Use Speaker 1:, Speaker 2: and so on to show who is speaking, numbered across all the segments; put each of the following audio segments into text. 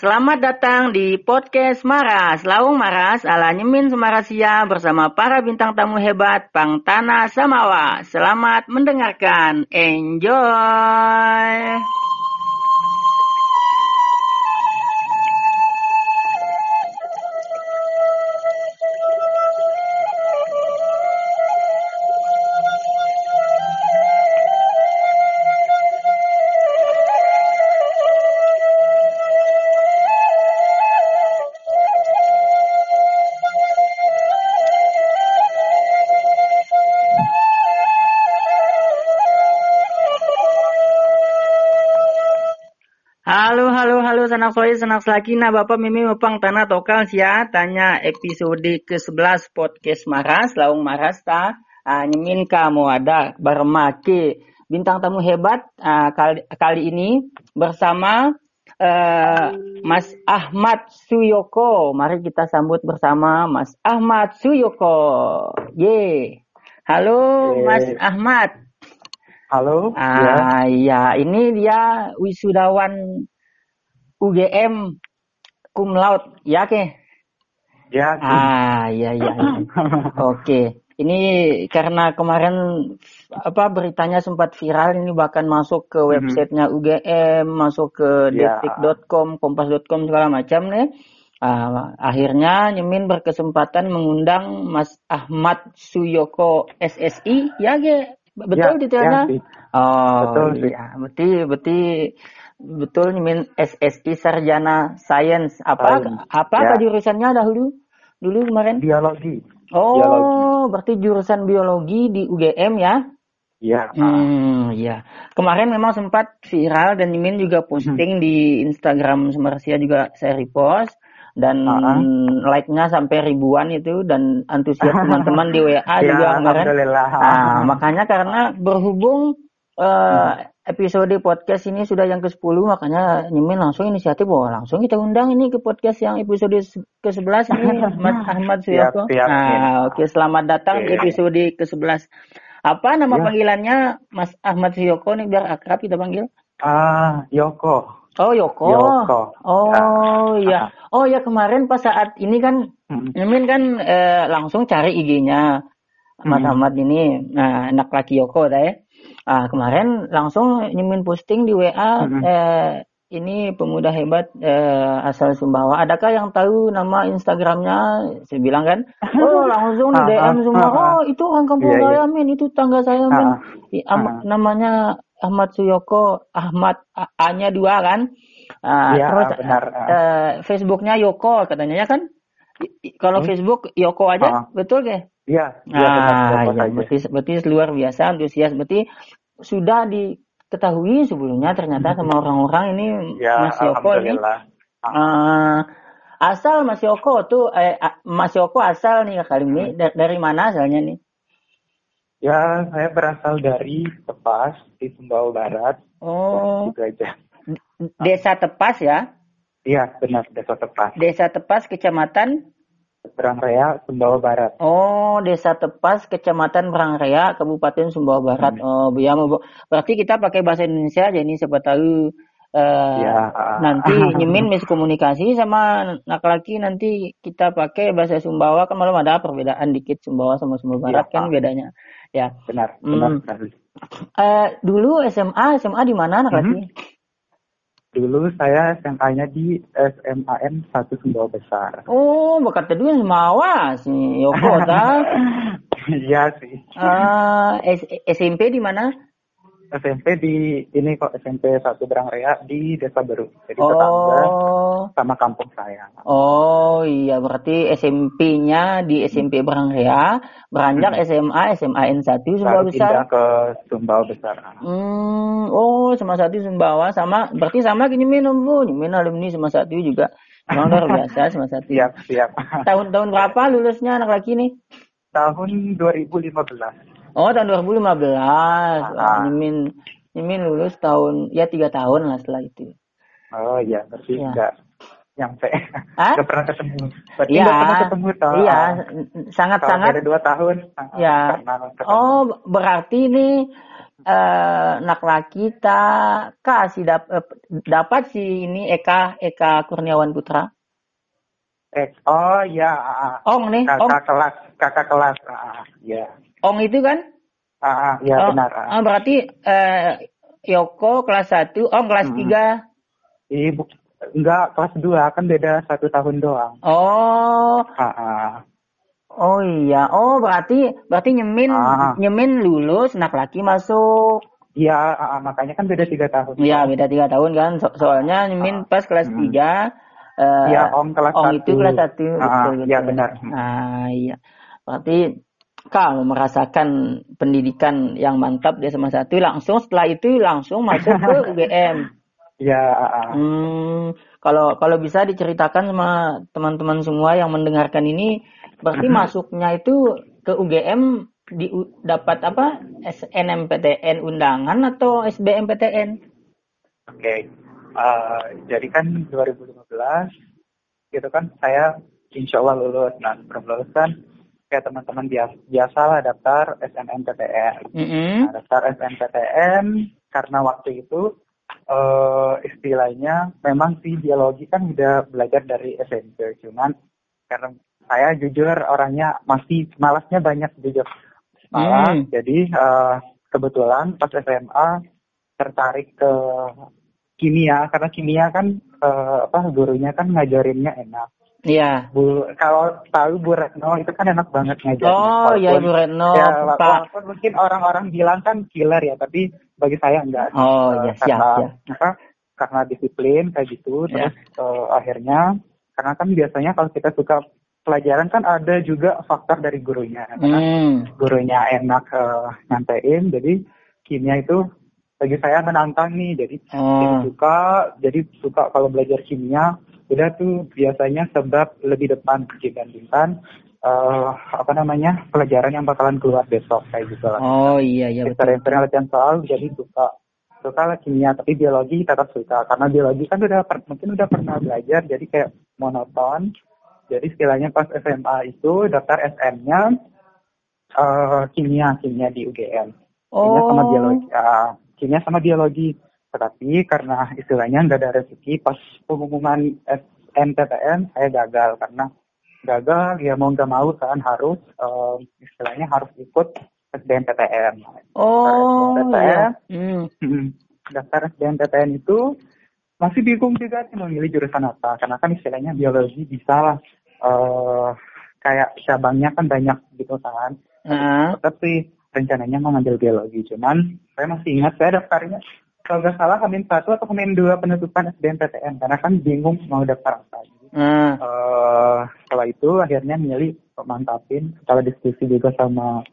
Speaker 1: Selamat datang di podcast Maras, Laung Maras ala Nyemin Semarasia bersama para bintang tamu hebat Pang Tanah Samawa. Selamat mendengarkan. Enjoy! Sanak soy, sanak selakina, Bapak Mimi Mepang Tanah Tokal sia, tanya episode ke-11 podcast Maras, Laung Maras ta, ah, nyemin kamu ada bermake bintang tamu hebat ah, kali, kali ini bersama eh, Mas Ahmad Suyoko. Mari kita sambut bersama Mas Ahmad Suyoko. Ye. Halo
Speaker 2: Ye.
Speaker 1: Mas Ahmad.
Speaker 2: Halo, ya.
Speaker 1: Ah ya, ini dia wisudawan UGM cum laude, ya ke?
Speaker 2: ya,
Speaker 1: Ah ya ya. ya. Oke. Ini karena kemarin apa beritanya sempat viral ini bahkan masuk ke websitenya UGM, masuk ke
Speaker 2: Ya.
Speaker 1: detik.com, kompas.com segala macam nih. Ah, akhirnya Nyemin berkesempatan mengundang Mas Ahmad Suyoko SSI, ya ge? Betul
Speaker 2: Ya,
Speaker 1: detailnya?
Speaker 2: ya.
Speaker 1: Oh
Speaker 2: Betul,
Speaker 1: iya, berarti berarti betul nyemin SSI Sarjana Science apa apa
Speaker 2: ya.
Speaker 1: jurusannya dahulu dulu kemarin?
Speaker 2: biologi.
Speaker 1: Oh,
Speaker 2: biologi.
Speaker 1: berarti jurusan biologi di UGM ya?
Speaker 2: Ya,
Speaker 1: Hmm, iya. Kemarin memang sempat viral dan Mimin juga posting di Instagram Semersia juga saya repost dan
Speaker 2: Ah.
Speaker 1: like-nya sampai ribuan itu dan antusias teman-teman di WA
Speaker 2: ya,
Speaker 1: juga kemarin.
Speaker 2: alhamdulillah.
Speaker 1: Nah, makanya karena berhubung eh, episode podcast ini sudah yang ke-10 makanya Mimin langsung inisiatif bahwa langsung kita undang ini ke podcast yang episode ke-11 ini Mas Ahmad Suyoko.
Speaker 2: Siap, siap,
Speaker 1: Nah, oke selamat datang di episode ke-11. Apa nama
Speaker 2: Ya.
Speaker 1: panggilannya Mas Ahmad Suyoko nih biar akrab kita panggil?
Speaker 2: Ah, Yoko.
Speaker 1: Oh, Yoko.
Speaker 2: Yoko.
Speaker 1: Oh,
Speaker 2: Ya.
Speaker 1: iya. Oh, ya kemarin pas saat ini kan
Speaker 2: Hmm.
Speaker 1: Mimin kan eh, langsung cari IG-nya Mas
Speaker 2: Hmm.
Speaker 1: Ahmad ini, nah anak laki Yoko dah ya. Ah, kemarin langsung Mimin posting di WA
Speaker 2: Hmm.
Speaker 1: eh, ini pemuda hebat eh, asal Sumbawa. Adakah yang tahu nama Instagramnya? Saya bilang kan, oh langsung di
Speaker 2: Ah,
Speaker 1: DM
Speaker 2: ah,
Speaker 1: semua.
Speaker 2: ah.
Speaker 1: Oh itu orang kampung saya Min, itu tangga saya Min.
Speaker 2: Ah,
Speaker 1: am-
Speaker 2: ah.
Speaker 1: namanya Ahmad Suyoko, Ahmad A-nya dua kan. Ah,
Speaker 2: Iya,
Speaker 1: terus
Speaker 2: benar, ah.
Speaker 1: eh, Facebooknya Yoko katanya ya kan. Kalau
Speaker 2: Hmm.
Speaker 1: Facebook Yoko aja,
Speaker 2: Ah.
Speaker 1: betul ke?
Speaker 2: Iya.
Speaker 1: Ah, ya, berarti, berarti luar biasa antusias. Berarti sudah diketahui sebelumnya ternyata sama orang-orang ini
Speaker 2: Ya,
Speaker 1: Mas Yoko ini. eh, asal Mas Yoko tuh, eh, Mas Yoko asal nih kali ini
Speaker 2: Hmm.
Speaker 1: da- dari mana asalnya nih?
Speaker 2: Ya, saya berasal dari Tepas di Sumbawa Barat.
Speaker 1: Oh,
Speaker 2: Itu aja.
Speaker 1: Desa Tepas ya?
Speaker 2: Iya, benar. Desa Tepas.
Speaker 1: Desa Tepas, Kecamatan
Speaker 2: Berangrea, Sumbawa Barat.
Speaker 1: Oh, Desa Tepas, Kecamatan Berangrea, Kabupaten Sumbawa Barat. Oh, ya, mau- berarti kita pakai bahasa Indonesia aja ini siapa tahu eh,
Speaker 2: Ya,
Speaker 1: nanti nyemin miskomunikasi sama laki-laki nanti kita pakai bahasa Sumbawa kan malam ada perbedaan dikit Sumbawa sama Sumbawa Barat
Speaker 2: Ya,
Speaker 1: kan
Speaker 2: ah.
Speaker 1: bedanya. Ya.
Speaker 2: Benar, benar
Speaker 1: Hmm.
Speaker 2: sekali.
Speaker 1: Eh, dulu SMA, SMA di mana anak laki?
Speaker 2: Dulu saya SMA-nya di SMAN 1 Sumbawa Besar.
Speaker 1: Oh, bakat tadi Semawa si Yoko ta.
Speaker 2: Iya sih.
Speaker 1: Eh, S- SMP di mana?
Speaker 2: SMP di ini kok SMP 1 Berangrea di Desa Baru. Jadi tetangga
Speaker 1: Oh.
Speaker 2: sama kampung saya.
Speaker 1: Oh iya berarti SMP-nya di SMP Berangrea, beranjak SMA SMA N1 Sumbawa Besar.
Speaker 2: pindah ke Sumbawa Besar.
Speaker 1: Hmm, oh sama satu Sumbawa sama berarti sama gini minum bu, min alumni sama satu juga. Memang luar biasa sama satu.
Speaker 2: Siap, siap.
Speaker 1: Tahun-tahun berapa lulusnya anak laki nih?
Speaker 2: Tahun 2015.
Speaker 1: Oh tahun 2015. Wah,
Speaker 2: Ah.
Speaker 1: Nyemin Nyemin lulus tahun ya tiga tahun lah setelah itu.
Speaker 2: Oh iya, berarti
Speaker 1: Iya.
Speaker 2: enggak nyampe.
Speaker 1: Hah?
Speaker 2: Enggak pernah ketemu. Berarti
Speaker 1: Iya,
Speaker 2: enggak pernah ketemu toh.
Speaker 1: iya,
Speaker 2: Ah,
Speaker 1: sangat-sangat
Speaker 2: beda dua tahun. ah,
Speaker 1: Ya. Oh, berarti nih eh, anak laki tak kasih dap, eh, dapat si ini Eka Eka Kurniawan Putra.
Speaker 2: Eh, oh ya, ah, ah.
Speaker 1: Ong nih, Ong.
Speaker 2: kakak kelas, kakak kelas, ah, ah, ya,
Speaker 1: Ong itu kan?
Speaker 2: ah, ah, ya
Speaker 1: Oh,
Speaker 2: benar. ah.
Speaker 1: ah, berarti eh, Yoko kelas 1, Ong kelas
Speaker 2: Hmm.
Speaker 1: 3.
Speaker 2: Ih, bu- enggak kelas 2 kan beda satu tahun doang.
Speaker 1: Oh,
Speaker 2: Ah, ah.
Speaker 1: oh iya. Oh, berarti berarti nyemin
Speaker 2: Ah.
Speaker 1: nyemin lulus, anak laki masuk.
Speaker 2: Iya, ah, ah, makanya kan beda tiga tahun.
Speaker 1: Iya, beda tiga tahun kan. So- soalnya nyemin pas kelas
Speaker 2: Hmm.
Speaker 1: 3
Speaker 2: Iya, Om kelas
Speaker 1: Ong
Speaker 2: satu.
Speaker 1: itu kelas 1.
Speaker 2: Ah, iya, benar.
Speaker 1: Ah, iya. Berarti kamu merasakan pendidikan yang mantap di SMA 1 langsung setelah itu langsung masuk ke UGM.
Speaker 2: Iya, ah, ah.
Speaker 1: Hmm, kalau kalau bisa diceritakan sama teman-teman semua yang mendengarkan ini, berarti masuknya itu ke UGM di dapat apa? SNMPTN undangan atau SBMPTN?
Speaker 2: Oke. Eh, jadi kan 2015 gitu kan saya insya Allah lulus. Nah sebelum lulus kan kayak teman-teman biasa, biasalah daftar SNMPTN.
Speaker 1: Mm-mm.
Speaker 2: Nah, daftar SNMPTN karena waktu itu eh istilahnya memang sih biologi kan udah belajar dari SMP. Cuman karena saya jujur orangnya masih malasnya banyak jujur. Malas.
Speaker 1: Hmm.
Speaker 2: Jadi eh, kebetulan pas SMA tertarik ke kimia karena kimia kan eh, apa gurunya kan ngajarinnya enak.
Speaker 1: Iya.
Speaker 2: Bu kalau tahu Bu Retno itu kan enak banget ngajarin.
Speaker 1: Oh, iya Ibu Retno,
Speaker 2: ya,
Speaker 1: Pak.
Speaker 2: walaupun mungkin orang-orang bilang kan killer ya, tapi bagi saya enggak.
Speaker 1: Oh, iya, siap,
Speaker 2: karena,
Speaker 1: siap.
Speaker 2: apa, karena disiplin kayak gitu,
Speaker 1: Ya.
Speaker 2: terus eh, akhirnya karena kan biasanya kalau kita suka pelajaran kan ada juga faktor dari gurunya. Karena
Speaker 1: Hmm.
Speaker 2: gurunya enak eh, nyampein, jadi kimia itu bagi saya menantang nih, jadi jadi
Speaker 1: Oh.
Speaker 2: suka, jadi suka kalau belajar kimia, udah tuh biasanya sebab lebih depan dibandingkan eh apa namanya pelajaran yang bakalan keluar besok kayak gitu lah.
Speaker 1: Oh, iya iya.
Speaker 2: Sering-sering latihan soal jadi suka suka lah kimia tapi biologi tetap suka karena biologi kan udah per- mungkin udah pernah belajar jadi kayak monoton jadi istilahnya pas SMA itu daftar SM-nya eh kimia kimia di UGM kimia sama
Speaker 1: Oh.
Speaker 2: biologi ah, kimia sama biologi tetapi karena istilahnya nggak ada rezeki pas pengumuman SNPTN saya gagal karena gagal ya mau nggak mau kan harus eh, istilahnya harus ikut SBMPTN
Speaker 1: Oh,
Speaker 2: SBMPTN
Speaker 1: iya. Hmm.
Speaker 2: Hmm. daftar SBMPTN itu masih bingung juga sih memilih jurusan apa karena kan istilahnya biologi bisa lah eh kayak cabangnya kan banyak gitu kan
Speaker 1: Ah.
Speaker 2: tetap sih rencananya mau ngambil biologi cuman saya masih ingat saya daftarnya kalau nggak salah Hamin satu atau Hamin dua penutupan SBMPTN karena kan bingung mau daftar apa Jadi,
Speaker 1: Ah.
Speaker 2: eh setelah itu akhirnya milih mantapin. Setelah diskusi juga sama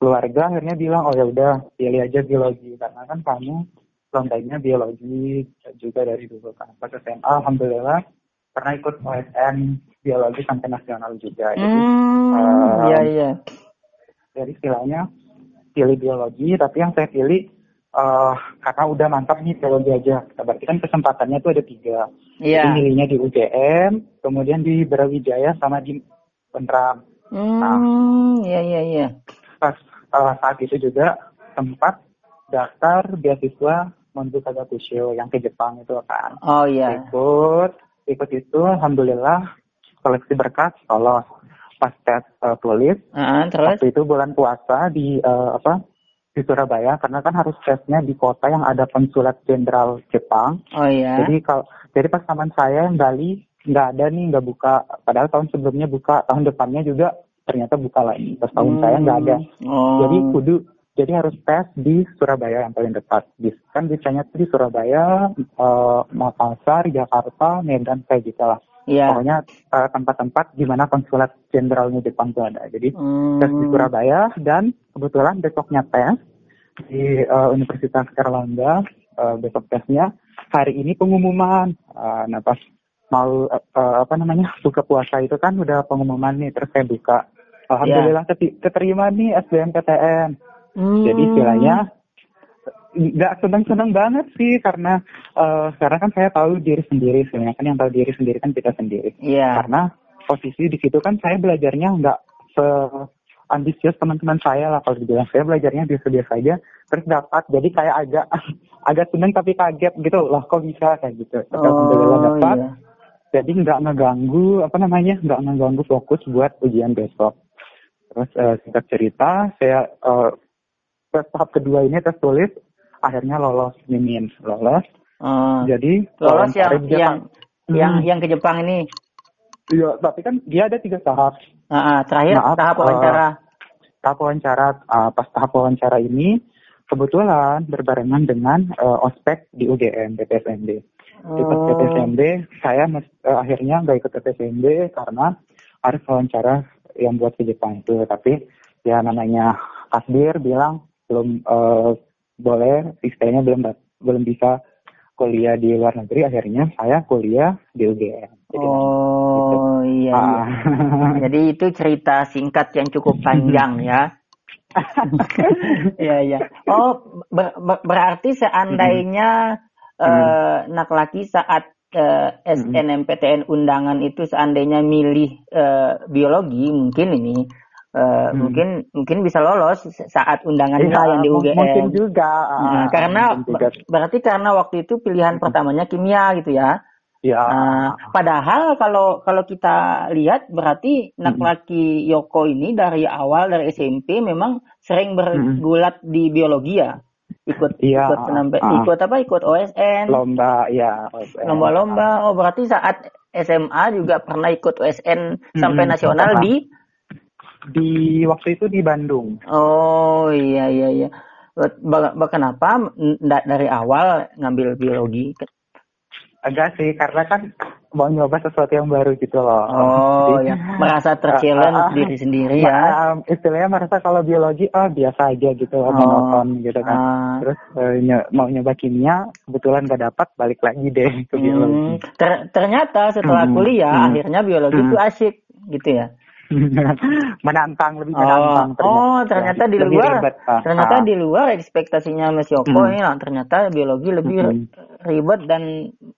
Speaker 2: keluarga akhirnya bilang oh ya udah pilih aja biologi. Karena kan kamu lombanya biologi juga dari dulu kan. Pas SMA alhamdulillah pernah ikut OSN biologi sampai nasional juga. Jadi
Speaker 1: Hmm,
Speaker 2: eh,
Speaker 1: iya iya.
Speaker 2: jadi istilahnya pilih biologi tapi yang saya pilih eh karena udah mantap nih biologi aja berarti kan kesempatannya tuh ada tiga
Speaker 1: Iya.
Speaker 2: jadi milihnya di UGM kemudian di Brawijaya sama di Penram
Speaker 1: Hmm, iya iya iya.
Speaker 2: pas eh, saat itu juga sempat daftar beasiswa Monzu Kagakusho yang ke Jepang itu kan
Speaker 1: Oh iya.
Speaker 2: ikut ikut itu alhamdulillah koleksi berkas lolos pas tes eh, tulis
Speaker 1: Ah, terus?
Speaker 2: waktu itu bulan puasa di eh, apa di Surabaya karena kan harus tesnya di kota yang ada konsulat jenderal Jepang.
Speaker 1: Oh iya.
Speaker 2: jadi kalau jadi pas teman saya yang Bali nggak ada nih nggak buka. Padahal tahun sebelumnya buka tahun depannya juga ternyata buka lagi. Pas tahun saya nggak ada.
Speaker 1: Oh.
Speaker 2: jadi kudu jadi harus tes di Surabaya yang paling dekat. Bis, kan biasanya tuh di Surabaya eh, Makassar Jakarta Medan kayak gitu lah
Speaker 1: Iya.
Speaker 2: pokoknya eh, tempat-tempat di mana konsulat jenderalnya Jepang tuh ada jadi
Speaker 1: Hmm.
Speaker 2: tes di Surabaya dan kebetulan besoknya tes di eh, Universitas Erlangga eh, besok tesnya hari ini pengumuman Eh, nah pas mau eh, eh, apa namanya buka puasa itu kan udah pengumuman nih terus saya buka alhamdulillah keti- keterima nih SBMPTN
Speaker 1: Hmm.
Speaker 2: jadi istilahnya nggak seneng-seneng banget sih karena eh, karena kan saya tahu diri sendiri sebenarnya kan yang tahu diri sendiri kan kita sendiri.
Speaker 1: Iya.
Speaker 2: karena posisi di situ kan saya belajarnya nggak se ambisius teman-teman saya lah kalau dibilang. Saya belajarnya biasa-biasa aja terus dapat jadi kayak agak agak seneng tapi kaget gitu. Loh kok bisa? Kayak gitu. Alhamdulillah
Speaker 1: Oh
Speaker 2: dapat.
Speaker 1: iya.
Speaker 2: jadi nggak ngeganggu apa namanya nggak ngeganggu fokus buat ujian besok. Terus eh, singkat cerita saya eh, tes tahap kedua ini tes tulis akhirnya lolos mimin lolos
Speaker 1: Oh.
Speaker 2: jadi
Speaker 1: Lolos yang yang
Speaker 2: kan-
Speaker 1: yang
Speaker 2: Hmm.
Speaker 1: yang ke Jepang ini.
Speaker 2: iya tapi kan dia ada tiga tahap
Speaker 1: Ah, ah, terakhir
Speaker 2: Maaf,
Speaker 1: tahap
Speaker 2: eh,
Speaker 1: wawancara.
Speaker 2: tahap wawancara uh, pas tahap wawancara ini kebetulan berbarengan dengan uh, ospek di UGM PPSMB. Di pas
Speaker 1: Oh.
Speaker 2: PPSMB saya mes- uh, akhirnya nggak ikut PPSMB karena harus wawancara yang buat ke Jepang itu. Tapi ya namanya kasdir bilang belum uh, boleh istilahnya belum belum bisa kuliah di luar negeri. Akhirnya saya kuliah di UGM. Jadi,
Speaker 1: Oh iya, iya.
Speaker 2: ah.
Speaker 1: Jadi itu cerita singkat yang cukup panjang ya. Iya iya. Oh ber- ber- berarti seandainya eh, nak laki saat eh, SNMPTN undangan itu seandainya milih eh, biologi mungkin ini eh, mungkin mungkin bisa lolos saat undangannya
Speaker 2: Iya,
Speaker 1: yang di UGM.
Speaker 2: Mungkin juga.
Speaker 1: Nah,
Speaker 2: ah,
Speaker 1: karena
Speaker 2: mungkin juga.
Speaker 1: berarti karena waktu itu pilihan pertamanya kimia gitu ya.
Speaker 2: ya.
Speaker 1: Nah, padahal kalau kalau kita lihat berarti anak laki Yoko ini dari awal dari SMP memang sering bergulat di biologi ya. Ikut
Speaker 2: Iya,
Speaker 1: ikut penampi-
Speaker 2: ah.
Speaker 1: ikut apa? Ikut OSN,
Speaker 2: lomba ya
Speaker 1: lomba-lomba. Oh, berarti saat SMA juga pernah ikut OSN sampai
Speaker 2: Mm-mm,
Speaker 1: nasional
Speaker 2: pernah.
Speaker 1: di
Speaker 2: di waktu itu di Bandung
Speaker 1: Oh, iya iya iya. Kenapa dari awal ngambil biologi?
Speaker 2: agak sih karena kan mau nyoba sesuatu yang baru gitu loh
Speaker 1: Oh,
Speaker 2: Jadi,
Speaker 1: ya. Merasa terchallenge
Speaker 2: ah, ah,
Speaker 1: diri sendiri ya.
Speaker 2: ah, istilahnya merasa kalau biologi oh biasa aja gitu
Speaker 1: Oh,
Speaker 2: loh monoton gitu kan
Speaker 1: ah.
Speaker 2: terus eh, ny- mau nyoba kimia kebetulan gak dapat balik lagi deh ke
Speaker 1: Hmm,
Speaker 2: biologi
Speaker 1: ter- ternyata setelah
Speaker 2: Hmm,
Speaker 1: kuliah
Speaker 2: hmm.
Speaker 1: akhirnya biologi
Speaker 2: Hmm.
Speaker 1: itu asyik gitu ya.
Speaker 2: menantang lebih
Speaker 1: Oh,
Speaker 2: menantang
Speaker 1: oh ternyata di
Speaker 2: Lebih
Speaker 1: luar
Speaker 2: ribet, ah,
Speaker 1: ternyata
Speaker 2: ah.
Speaker 1: di luar ekspektasinya Mas Yoko
Speaker 2: Hmm.
Speaker 1: nah, ternyata biologi lebih
Speaker 2: Hmm.
Speaker 1: ribet dan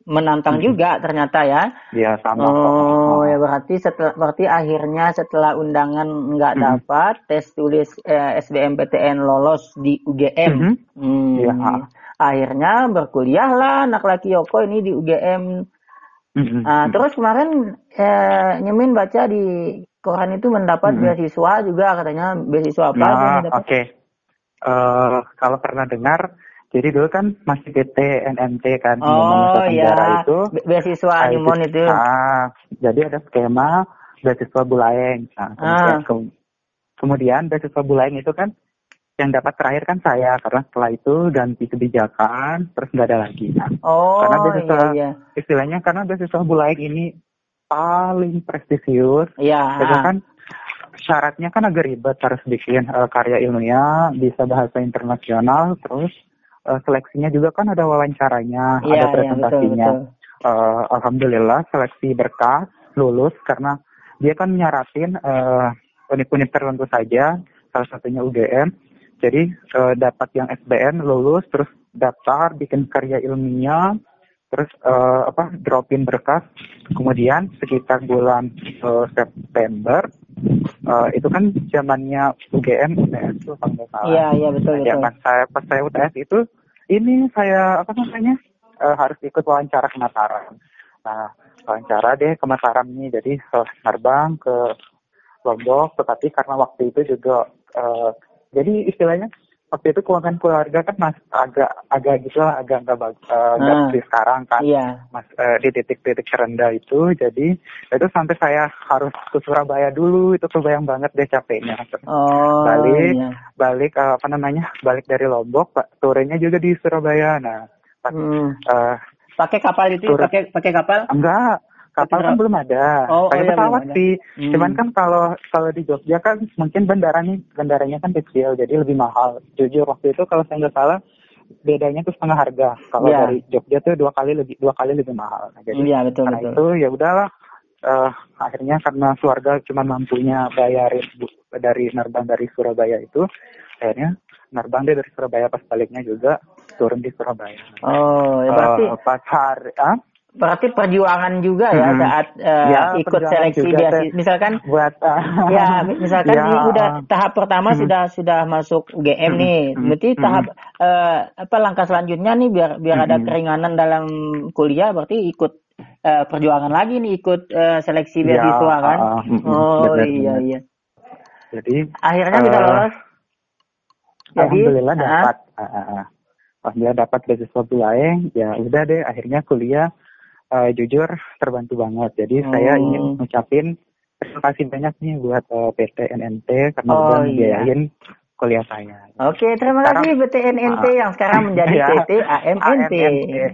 Speaker 1: menantang juga ternyata ya.
Speaker 2: ya sama
Speaker 1: Oh ya berarti setelah berarti akhirnya setelah undangan nggak
Speaker 2: Hmm.
Speaker 1: dapat tes tulis eh, SBMPTN lolos di UGM.
Speaker 2: Mhm.
Speaker 1: Hmm.
Speaker 2: Iya.
Speaker 1: Akhirnya berkuliahlah anak laki Yoko ini di UGM.
Speaker 2: Mhm.
Speaker 1: Ah, terus kemarin eh, Nyemin baca di koran itu mendapat
Speaker 2: Mhm.
Speaker 1: beasiswa juga katanya beasiswa apa
Speaker 2: Nah, oke.
Speaker 1: didapat?
Speaker 2: Eh, kalau pernah dengar, jadi dulu kan masih PT NMT kan,
Speaker 1: Oh
Speaker 2: Nusa Tenggara
Speaker 1: ya,
Speaker 2: itu.
Speaker 1: Be- beasiswa
Speaker 2: Nah,
Speaker 1: Animon itu.
Speaker 2: Nah, jadi ada skema beasiswa Bulaeng. Nah, kemudian,
Speaker 1: Ah.
Speaker 2: ke- kemudian beasiswa Bulaeng itu kan yang dapat terakhir kan saya karena setelah itu ganti kebijakan terus nggak ada lagi. Nah,
Speaker 1: Oh
Speaker 2: karena
Speaker 1: iya
Speaker 2: beasiswa
Speaker 1: iya.
Speaker 2: istilahnya karena beasiswa Bulaeng ini paling prestisius
Speaker 1: Iya.
Speaker 2: itu kan syaratnya kan agak ribet harus bikin eh, karya ilmiah bisa bahasa internasional terus eh, seleksinya juga kan ada wawancaranya
Speaker 1: Iya,
Speaker 2: ada
Speaker 1: iya, betul,
Speaker 2: presentasinya
Speaker 1: betul.
Speaker 2: Eh, alhamdulillah seleksi berkas lulus karena dia kan nyaratin eh, unit-unit tertentu saja salah satunya UGM jadi eh, dapat yang SBN lulus terus daftar bikin karya ilmiah terus eh, apa dropin berkas. Kemudian sekitar bulan eh, September eh, itu kan zamannya UGM UTS tuh kalau nggak salah.
Speaker 1: Iya iya betul
Speaker 2: ya
Speaker 1: betul.
Speaker 2: saya pas saya UTS itu ini saya apa namanya eh, harus ikut wawancara ke Mataram nah wawancara deh ke Mataram ini. Jadi terbang ke Lombok tetapi karena waktu itu juga eh, jadi istilahnya waktu itu keuangan keluarga kan mas agak agak gitu lah agak nggak bagus eh, nggak
Speaker 1: Ah.
Speaker 2: seperti sekarang kan
Speaker 1: Iya.
Speaker 2: mas eh, di titik-titik terendah itu jadi itu sampai saya harus ke Surabaya dulu itu kebayang banget deh capeknya
Speaker 1: Oh
Speaker 2: balik
Speaker 1: iya.
Speaker 2: balik eh, apa namanya balik dari Lombok pak turunnya juga di Surabaya nah pas
Speaker 1: Hmm.
Speaker 2: eh,
Speaker 1: Pakai kapal itu pakai pakai kapal?
Speaker 2: enggak kapal kan belum ada.
Speaker 1: Oh,
Speaker 2: pakai
Speaker 1: oh iya,
Speaker 2: pesawat sih.
Speaker 1: Hmm.
Speaker 2: cuman kan kalau kalau di Jogja kan mungkin bandaranya bandaranya kan kecil jadi lebih mahal. Jujur waktu itu kalau saya nggak salah bedanya tuh setengah harga. Kalau
Speaker 1: Iya.
Speaker 2: dari Jogja tuh dua kali lebih dua kali lebih mahal. Nah, jadi
Speaker 1: Iya betul
Speaker 2: karena
Speaker 1: betul.
Speaker 2: itu ya udahlah eh, akhirnya karena keluarga cuma mampunya bayarin bu- dari nerbang dari Surabaya itu akhirnya nerbang dari Surabaya pas baliknya juga turun di Surabaya.
Speaker 1: Oh ya berarti
Speaker 2: Eh, pas hari ah
Speaker 1: berarti perjuangan juga ya
Speaker 2: Hmm.
Speaker 1: saat uh,
Speaker 2: Ya,
Speaker 1: ikut seleksi beasiswa.
Speaker 2: Teh.
Speaker 1: Misalkan
Speaker 2: buat uh,
Speaker 1: ya misalkan
Speaker 2: ya,
Speaker 1: ini udah
Speaker 2: uh,
Speaker 1: tahap pertama
Speaker 2: Hmm.
Speaker 1: sudah sudah masuk UGM
Speaker 2: Hmm,
Speaker 1: nih.
Speaker 2: hmm,
Speaker 1: Berarti
Speaker 2: hmm.
Speaker 1: tahap eh, apa langkah selanjutnya nih biar biar ada
Speaker 2: Hmm.
Speaker 1: keringanan dalam kuliah berarti ikut eh, perjuangan lagi nih ikut eh, seleksi
Speaker 2: Ya,
Speaker 1: beasiswa kan.
Speaker 2: uh,
Speaker 1: oh
Speaker 2: benar,
Speaker 1: iya
Speaker 2: benar.
Speaker 1: iya.
Speaker 2: jadi
Speaker 1: Akhirnya bisa
Speaker 2: Eh,
Speaker 1: lolos. Jadi
Speaker 2: alhamdulillah
Speaker 1: ah,
Speaker 2: dapat uh, uh, uh. alhamdulillah dapat beasiswa Bulaeng ya udah deh akhirnya kuliah uh, jujur terbantu banget jadi saya
Speaker 1: Oh.
Speaker 2: ingin ngucapin terima kasih banyak nih buat uh, PT NNT karena
Speaker 1: Oh,
Speaker 2: udah
Speaker 1: iya.
Speaker 2: membiayain kuliah saya
Speaker 1: Oke, terima
Speaker 2: Sekarang-
Speaker 1: kasih BTNNT
Speaker 2: Ah.
Speaker 1: yang sekarang menjadi
Speaker 2: Ya,
Speaker 1: PT AMNT.
Speaker 2: Iya,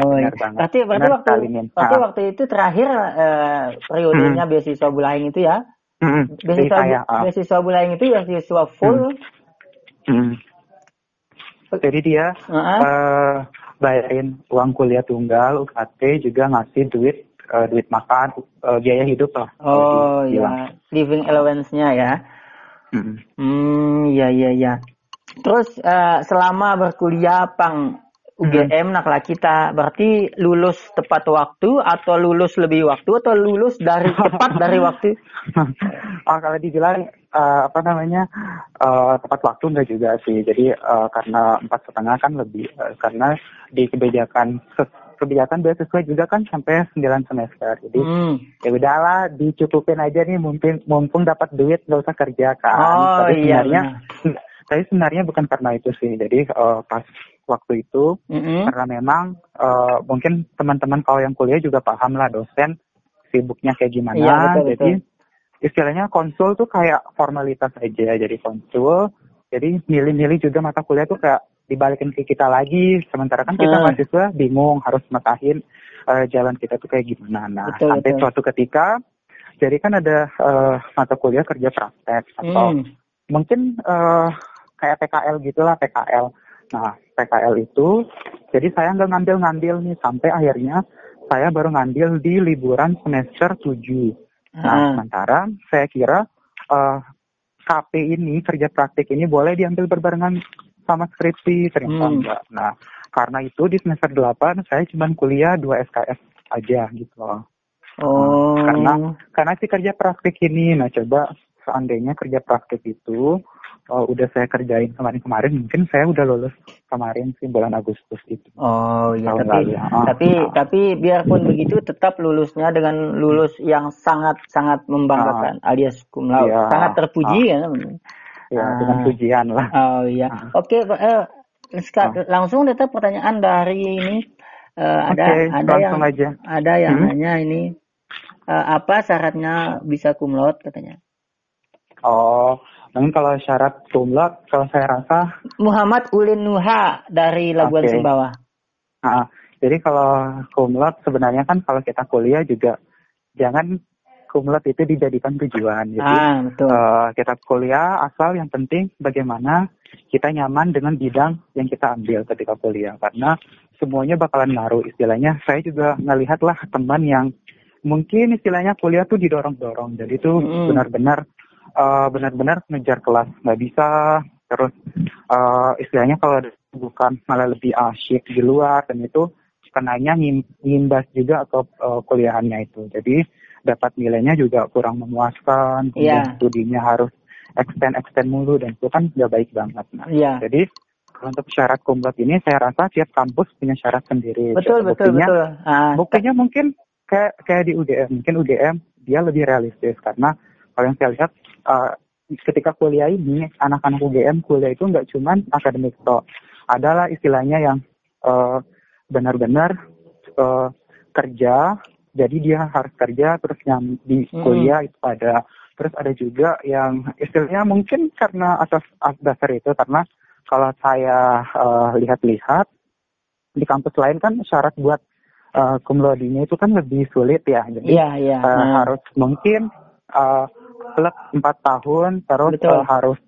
Speaker 1: Oh,
Speaker 2: benar
Speaker 1: iya. berarti berarti waktu berarti
Speaker 2: Ah.
Speaker 1: waktu itu terakhir eh, periodenya beasiswa Bulaing itu ya.
Speaker 2: Mm-mm, jadi
Speaker 1: Beasiswa
Speaker 2: saya uh,
Speaker 1: beasiswa Bulaing itu beasiswa full.
Speaker 2: mm. jadi dia
Speaker 1: Heeh.
Speaker 2: eh bayarin uang kuliah tunggal UKT juga ngasih duit eh, duit makan eh, biaya hidup lah
Speaker 1: oh
Speaker 2: kalau dibilang.
Speaker 1: ya, living allowance-nya ya.
Speaker 2: Mm.
Speaker 1: Hmm, iya iya iya. Terus eh, selama berkuliah Pang UGM nakla kita berarti lulus tepat waktu atau lulus lebih waktu atau lulus dari tepat dari waktu?
Speaker 2: oh, kalau dibilang eh, apa namanya eh, tepat waktu enggak juga sih. Jadi eh, karena empat setengah kan lebih eh, karena di kebijakan kebijakan beasiswa juga kan sampai 9 semester. Jadi
Speaker 1: Hmm.
Speaker 2: ya udahlah dicukupin aja nih mumpung mumpung dapat duit nggak usah kerja kan.
Speaker 1: Oh,
Speaker 2: tapi
Speaker 1: iya,
Speaker 2: sebenarnya tapi sebenarnya bukan karena itu sih. Jadi eh, pas waktu itu
Speaker 1: Mm-mm.
Speaker 2: karena memang eh, mungkin teman-teman kalau yang kuliah juga paham lah dosen sibuknya kayak gimana
Speaker 1: Iya, betul,
Speaker 2: jadi
Speaker 1: betul.
Speaker 2: Istilahnya konsul tuh kayak formalitas aja jadi konsul jadi milih-milih juga mata kuliah tuh kayak dibalikin ke kita lagi sementara kan kita
Speaker 1: Hmm.
Speaker 2: mahasiswa bingung harus matahin eh, jalan kita tuh kayak gimana nah
Speaker 1: Betul,
Speaker 2: sampai
Speaker 1: betul.
Speaker 2: suatu ketika jadi kan ada eh, mata kuliah kerja praktek atau
Speaker 1: Hmm.
Speaker 2: mungkin eh, kayak PKL gitulah PKL. Nah PKL itu jadi saya nggak ngambil-ngambil nih sampai akhirnya saya baru ngambil di liburan semester 7. Nah
Speaker 1: Ah.
Speaker 2: sementara saya kira eh, KP ini kerja praktik ini boleh diambil berbarengan sama skripsi ternyata
Speaker 1: Hmm.
Speaker 2: enggak. Nah karena itu di semester 8 saya cuma kuliah 2 SKS aja gitu loh.
Speaker 1: Oh.
Speaker 2: Karena karena si kerja praktik ini, nah coba seandainya kerja praktik itu oh, udah saya kerjain kemarin-kemarin, mungkin saya udah lulus kemarin sih bulan Agustus itu.
Speaker 1: Oh iya
Speaker 2: Tahun
Speaker 1: tapi
Speaker 2: lalu, ah.
Speaker 1: tapi
Speaker 2: Ah.
Speaker 1: tapi biarpun begitu tetap lulusnya dengan lulus yang sangat sangat membanggakan alias cum laude.
Speaker 2: Iya.
Speaker 1: Sangat terpuji ya.
Speaker 2: Ya
Speaker 1: Ah.
Speaker 2: dengan pujian lah.
Speaker 1: Oh iya.
Speaker 2: Ah.
Speaker 1: Oke, Pak, eh, langsung datang pertanyaan dari ini Eh, ada
Speaker 2: Oke,
Speaker 1: ada yang
Speaker 2: aja.
Speaker 1: ada yang
Speaker 2: Hmm.
Speaker 1: nanya ini eh, apa syaratnya bisa cum laude katanya.
Speaker 2: Oh, mungkin kalau syarat cum laude, kalau saya rasa,
Speaker 1: Muhammad Ulin Nuha dari Labuan
Speaker 2: Oke.
Speaker 1: Sumbawa.
Speaker 2: ah, jadi kalau laude sebenarnya kan kalau kita kuliah juga jangan laude itu dijadikan tujuan. Jadi
Speaker 1: Ah, betul.
Speaker 2: Eh, kita kuliah asal yang penting bagaimana kita nyaman dengan bidang yang kita ambil ketika kuliah karena semuanya bakalan ngaruh istilahnya saya juga ngelihat lah teman yang mungkin istilahnya kuliah tuh didorong-dorong jadi tuh
Speaker 1: Mm.
Speaker 2: benar-benar eh, benar-benar ngejar kelas. Nggak bisa. Terus eh, istilahnya kalau bukan malah lebih asyik di luar. Dan itu kenanya ngim- ngimbas juga ke eh, kuliahannya itu. Jadi dapat nilainya juga kurang memuaskan. Kemudian
Speaker 1: Iya.
Speaker 2: studinya harus extend extend mulu. Dan itu kan nggak baik banget. Nah
Speaker 1: Iya.
Speaker 2: jadi untuk syarat kumlot ini saya rasa tiap kampus punya syarat sendiri.
Speaker 1: Betul,
Speaker 2: Jadi
Speaker 1: betul,
Speaker 2: buktinya,
Speaker 1: betul. Ah,
Speaker 2: buktinya mungkin kayak kayak di UGM mungkin UGM dia lebih realistis. Karena kalau yang saya lihat eh, ketika kuliah ini anak-anak UGM kuliah itu nggak cuman akademik toh adalah istilahnya yang eh, benar-benar eh, kerja jadi dia harus kerja terus yang di
Speaker 1: Mm-mm.
Speaker 2: kuliah itu ada terus ada juga yang istilahnya mungkin karena atas dasar itu karena kalau saya eh, lihat-lihat di kampus lain kan syarat buat uh, cum laude-nya itu kan lebih sulit ya. Jadi
Speaker 1: Iya, iya.
Speaker 2: eh,
Speaker 1: Ah.
Speaker 2: harus mungkin uh, plus empat tahun terus
Speaker 1: Betul.
Speaker 2: eh, harus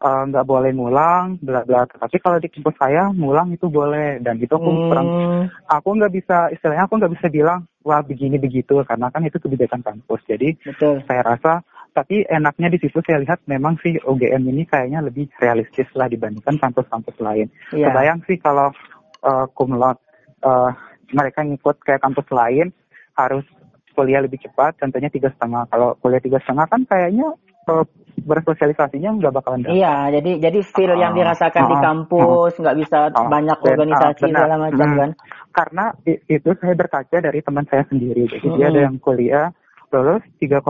Speaker 2: eh, nggak boleh ngulang bla bla. Tapi kalau di kampus saya ngulang itu boleh dan itu aku kurang
Speaker 1: Hmm,
Speaker 2: aku nggak bisa istilahnya aku nggak bisa bilang wah begini begitu karena kan itu kebijakan kampus. Jadi
Speaker 1: betul.
Speaker 2: saya rasa tapi enaknya di situ saya lihat memang sih UGM ini kayaknya lebih realistis lah dibandingkan kampus-kampus lain.
Speaker 1: Iya.
Speaker 2: Kebayang sih kalau uh, cum laude uh, mereka ngikut kayak kampus lain harus kuliah lebih cepat, contohnya tiga setengah. Kalau kuliah tiga setengah kan kayaknya uh, bersosialisasinya nggak bakalan dapat.
Speaker 1: Iya, jadi jadi feel yang
Speaker 2: Ah,
Speaker 1: dirasakan di
Speaker 2: ah,
Speaker 1: kampus nggak bisa
Speaker 2: Ah,
Speaker 1: banyak
Speaker 2: dan-
Speaker 1: organisasi
Speaker 2: ah, benar.
Speaker 1: segala macam
Speaker 2: Hmm.
Speaker 1: kan.
Speaker 2: Karena itu saya berkaca dari teman saya sendiri. Jadi dia
Speaker 1: Mm-mm.
Speaker 2: ada yang kuliah lulus 3,5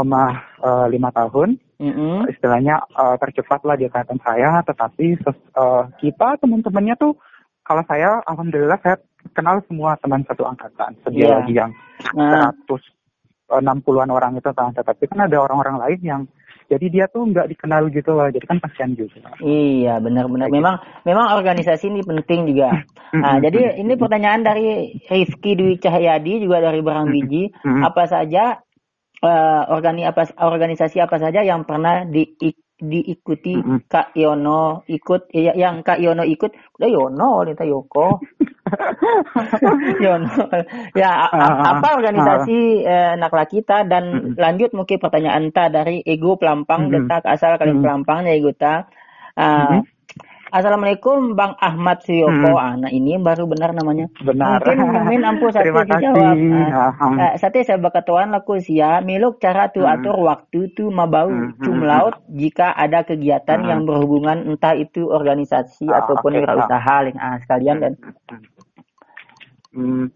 Speaker 2: tahun,
Speaker 1: Mm-mm.
Speaker 2: istilahnya uh, tercepat lah di angkatan saya, tetapi uh, kita teman-temannya tuh kalau saya alhamdulillah saya kenal semua teman satu angkatan,
Speaker 1: Iya.
Speaker 2: sebiologi yang
Speaker 1: Nah,
Speaker 2: 160-an orang itu kan, tetapi kan ada orang-orang lain yang jadi dia tuh nggak dikenal gitu loh, jadi kan kasihan juga.
Speaker 1: Iya benar-benar. Memang memang organisasi ini penting juga. Nah, jadi ini pertanyaan dari Rifki Dwi Cahyadi juga dari Barang Biji. Apa saja eh, organi apa organisasi apa saja yang pernah di diikuti
Speaker 2: Mm-mm.
Speaker 1: Kak Yono ikut ya, yang Kak Yono ikut udah Yono Lita Yoko Yono ya a- a-
Speaker 2: Ah, ah,
Speaker 1: apa organisasi eh, nakla kita dan
Speaker 2: Mm-mm.
Speaker 1: lanjut mungkin pertanyaan ta dari Ego Pelampang
Speaker 2: Mm-mm.
Speaker 1: detak asal kalian
Speaker 2: Mm-mm.
Speaker 1: Pelampangnya Ego ta Ah,
Speaker 2: Mm-mm.
Speaker 1: Assalamualaikum Bang Ahmad Suyoko.
Speaker 2: Hmm.
Speaker 1: Ah, nah ini baru benar namanya.
Speaker 2: Benar.
Speaker 1: Mungkin mungkin
Speaker 2: kasih.
Speaker 1: dijawab.
Speaker 2: Ah,
Speaker 1: Ah,
Speaker 2: hmm.
Speaker 1: eh, sate saya bakatuan laku sia miluk cara tu
Speaker 2: Hmm.
Speaker 1: atur waktu tu mabau
Speaker 2: Hmm, hmm,
Speaker 1: cumlaut jika ada kegiatan
Speaker 2: Hmm.
Speaker 1: yang berhubungan entah itu organisasi
Speaker 2: Ah,
Speaker 1: ataupun
Speaker 2: oke,
Speaker 1: wirausaha link ah sekalian dan
Speaker 2: Hmm,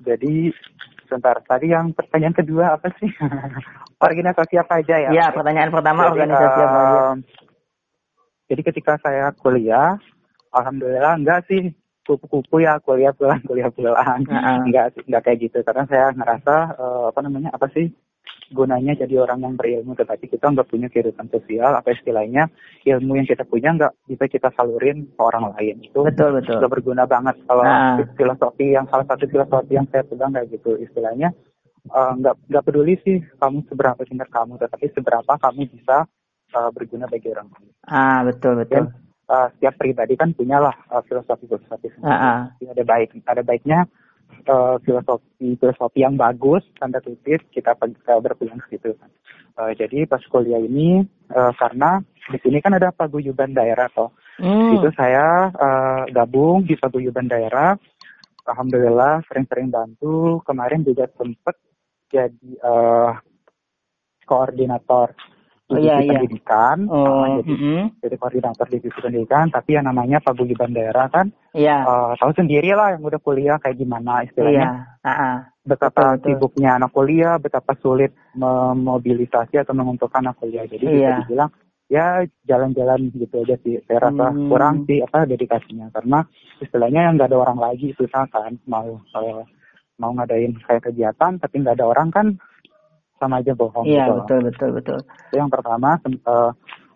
Speaker 2: jadi sebentar tadi yang pertanyaan kedua apa sih? organisasi apa aja ya?
Speaker 1: ya pertanyaan pertama
Speaker 2: Jadi,
Speaker 1: organisasi apa aja?
Speaker 2: Jadi ketika saya kuliah, alhamdulillah enggak sih kupu-kupu ya kuliah pulang kuliah pulang
Speaker 1: Heeh.
Speaker 2: enggak enggak kayak gitu karena saya ngerasa eh, apa namanya apa sih gunanya jadi orang yang berilmu tetapi kita nggak punya kehidupan sosial apa istilahnya ilmu yang kita punya nggak bisa kita salurin ke orang lain itu
Speaker 1: Betul betul.
Speaker 2: nggak berguna banget kalau
Speaker 1: Nah.
Speaker 2: filosofi yang salah satu filosofi yang saya pegang kayak gitu istilahnya eh, nggak nggak peduli sih kamu seberapa pintar kamu tetapi seberapa kamu bisa eh, berguna bagi orang lain
Speaker 1: Ah betul betul.
Speaker 2: dan eh, setiap pribadi kan punya lah eh, filosofi filosofi sendiri
Speaker 1: Ah, ah.
Speaker 2: Ada baik ada baiknya eh, filosofi filosofi yang bagus tanda kutip kita berpegang ke situ kan. Eh, jadi pas kuliah ini eh, karena di sini kan ada paguyuban daerah toh
Speaker 1: Hmm.
Speaker 2: itu saya eh, gabung di paguyuban daerah alhamdulillah sering-sering bantu kemarin juga sempet jadi eh, koordinator
Speaker 1: Oh, iya, iya.
Speaker 2: pendidikan
Speaker 1: Oh,
Speaker 2: jadi
Speaker 1: mm-mm.
Speaker 2: jadi koordinator divisi pendidikan tapi yang namanya paguyuban daerah kan
Speaker 1: Iya.
Speaker 2: eh, tahu sendiri lah yang udah kuliah kayak gimana istilahnya
Speaker 1: Ah, ah.
Speaker 2: betapa
Speaker 1: Betul, betul.
Speaker 2: sibuknya anak kuliah betapa sulit memobilisasi atau mengumpulkan anak kuliah jadi bisa
Speaker 1: Iya.
Speaker 2: dibilang ya jalan-jalan gitu aja sih saya rasa
Speaker 1: Hmm.
Speaker 2: kurang sih apa dedikasinya karena istilahnya yang nggak ada orang lagi susah kan mau eh, mau ngadain kayak kegiatan tapi nggak ada orang kan sama aja bohong
Speaker 1: Iya
Speaker 2: gitu
Speaker 1: betul betul betul.
Speaker 2: Itu yang pertama eh,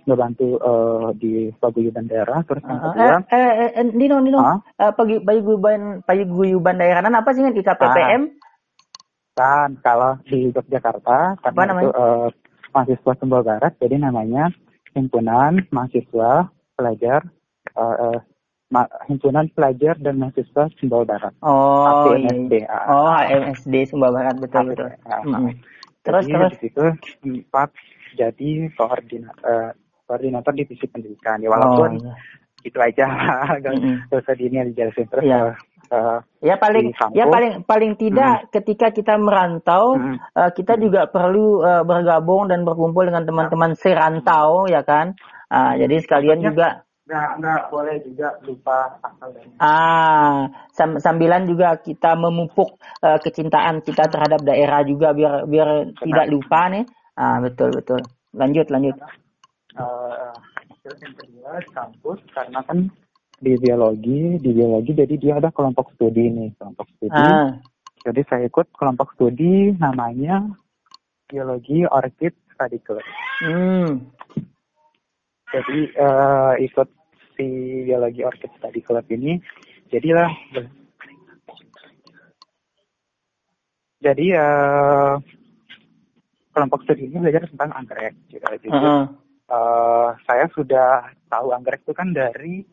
Speaker 2: ngebantu eh, di paguyuban daerah terus yang
Speaker 1: Ah,
Speaker 2: kedua
Speaker 1: eh, eh, eh, eh, Dino, Dino,
Speaker 2: Ah?
Speaker 1: eh, pagi paguyuban paguyuban daerah apa sih di KPPM?
Speaker 2: kan kalau di Yogyakarta
Speaker 1: Apa
Speaker 2: karena
Speaker 1: namanya?
Speaker 2: itu eh, mahasiswa Sumbawa Barat jadi namanya himpunan mahasiswa pelajar eh, eh, ma- himpunan pelajar dan mahasiswa Sumbawa Barat
Speaker 1: Oh.
Speaker 2: HMSD,
Speaker 1: iya. Oh, HMSD Sumba Barat betul betul.
Speaker 2: Ah,
Speaker 1: Mm-mm. Terus
Speaker 2: jadi
Speaker 1: terus.
Speaker 2: di situ empat jadi koordinator koordinator divisi pendidikan ya walaupun
Speaker 1: Oh, iya.
Speaker 2: itu aja nggak usah di ini dijelasin terus eh, eh,
Speaker 1: Ya paling ya paling paling tidak ketika kita merantau
Speaker 2: Mm.
Speaker 1: eh, kita juga perlu eh, bergabung dan berkumpul dengan teman-teman serantau ya kan. Ah, jadi sekalian juga
Speaker 2: nggak nggak boleh juga lupa asal dan
Speaker 1: Ah, sam- sambilan juga kita memupuk eh, kecintaan kita terhadap daerah juga biar biar tidak lupa nih. Ah, betul betul. Lanjut lanjut.
Speaker 2: Eh, terus yang kedua di kampus karena kan di biologi di biologi jadi dia ada kelompok studi nih kelompok studi
Speaker 1: Ah,
Speaker 2: jadi saya ikut kelompok studi namanya biologi orchid study club
Speaker 1: hmm.
Speaker 2: jadi eh, ikut si biologi orchid study club ini jadilah jadi eh, kelompok studi ini belajar tentang anggrek gitu. Jadi,
Speaker 1: Heeh.
Speaker 2: eh, saya sudah tahu anggrek itu kan dari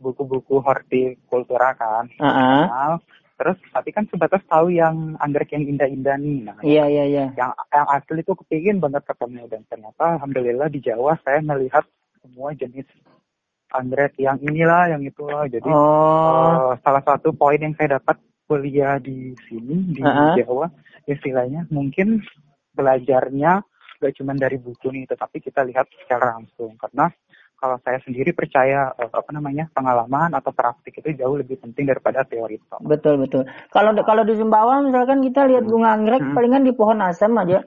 Speaker 2: buku-buku hortikultura kan
Speaker 1: Heeh.
Speaker 2: Nah, terus tapi kan sebatas tahu yang anggrek yang indah-indah nih nah
Speaker 1: Iya iya iya.
Speaker 2: yang yang asli itu kepingin banget ketemu dan ternyata alhamdulillah di Jawa saya melihat semua jenis anggrek yang inilah yang itulah jadi
Speaker 1: Oh.
Speaker 2: eh, salah satu poin yang saya dapat kuliah di sini di
Speaker 1: Uh-uh.
Speaker 2: Jawa istilahnya mungkin belajarnya gak cuma dari buku nih tetapi kita lihat secara langsung karena kalau saya sendiri percaya eh, apa namanya pengalaman atau praktik itu jauh lebih penting daripada teori tok.
Speaker 1: Betul betul. Kalau kalau di Sumbawa misalkan kita lihat bunga anggrek
Speaker 2: Hmm.
Speaker 1: palingan di pohon asam aja.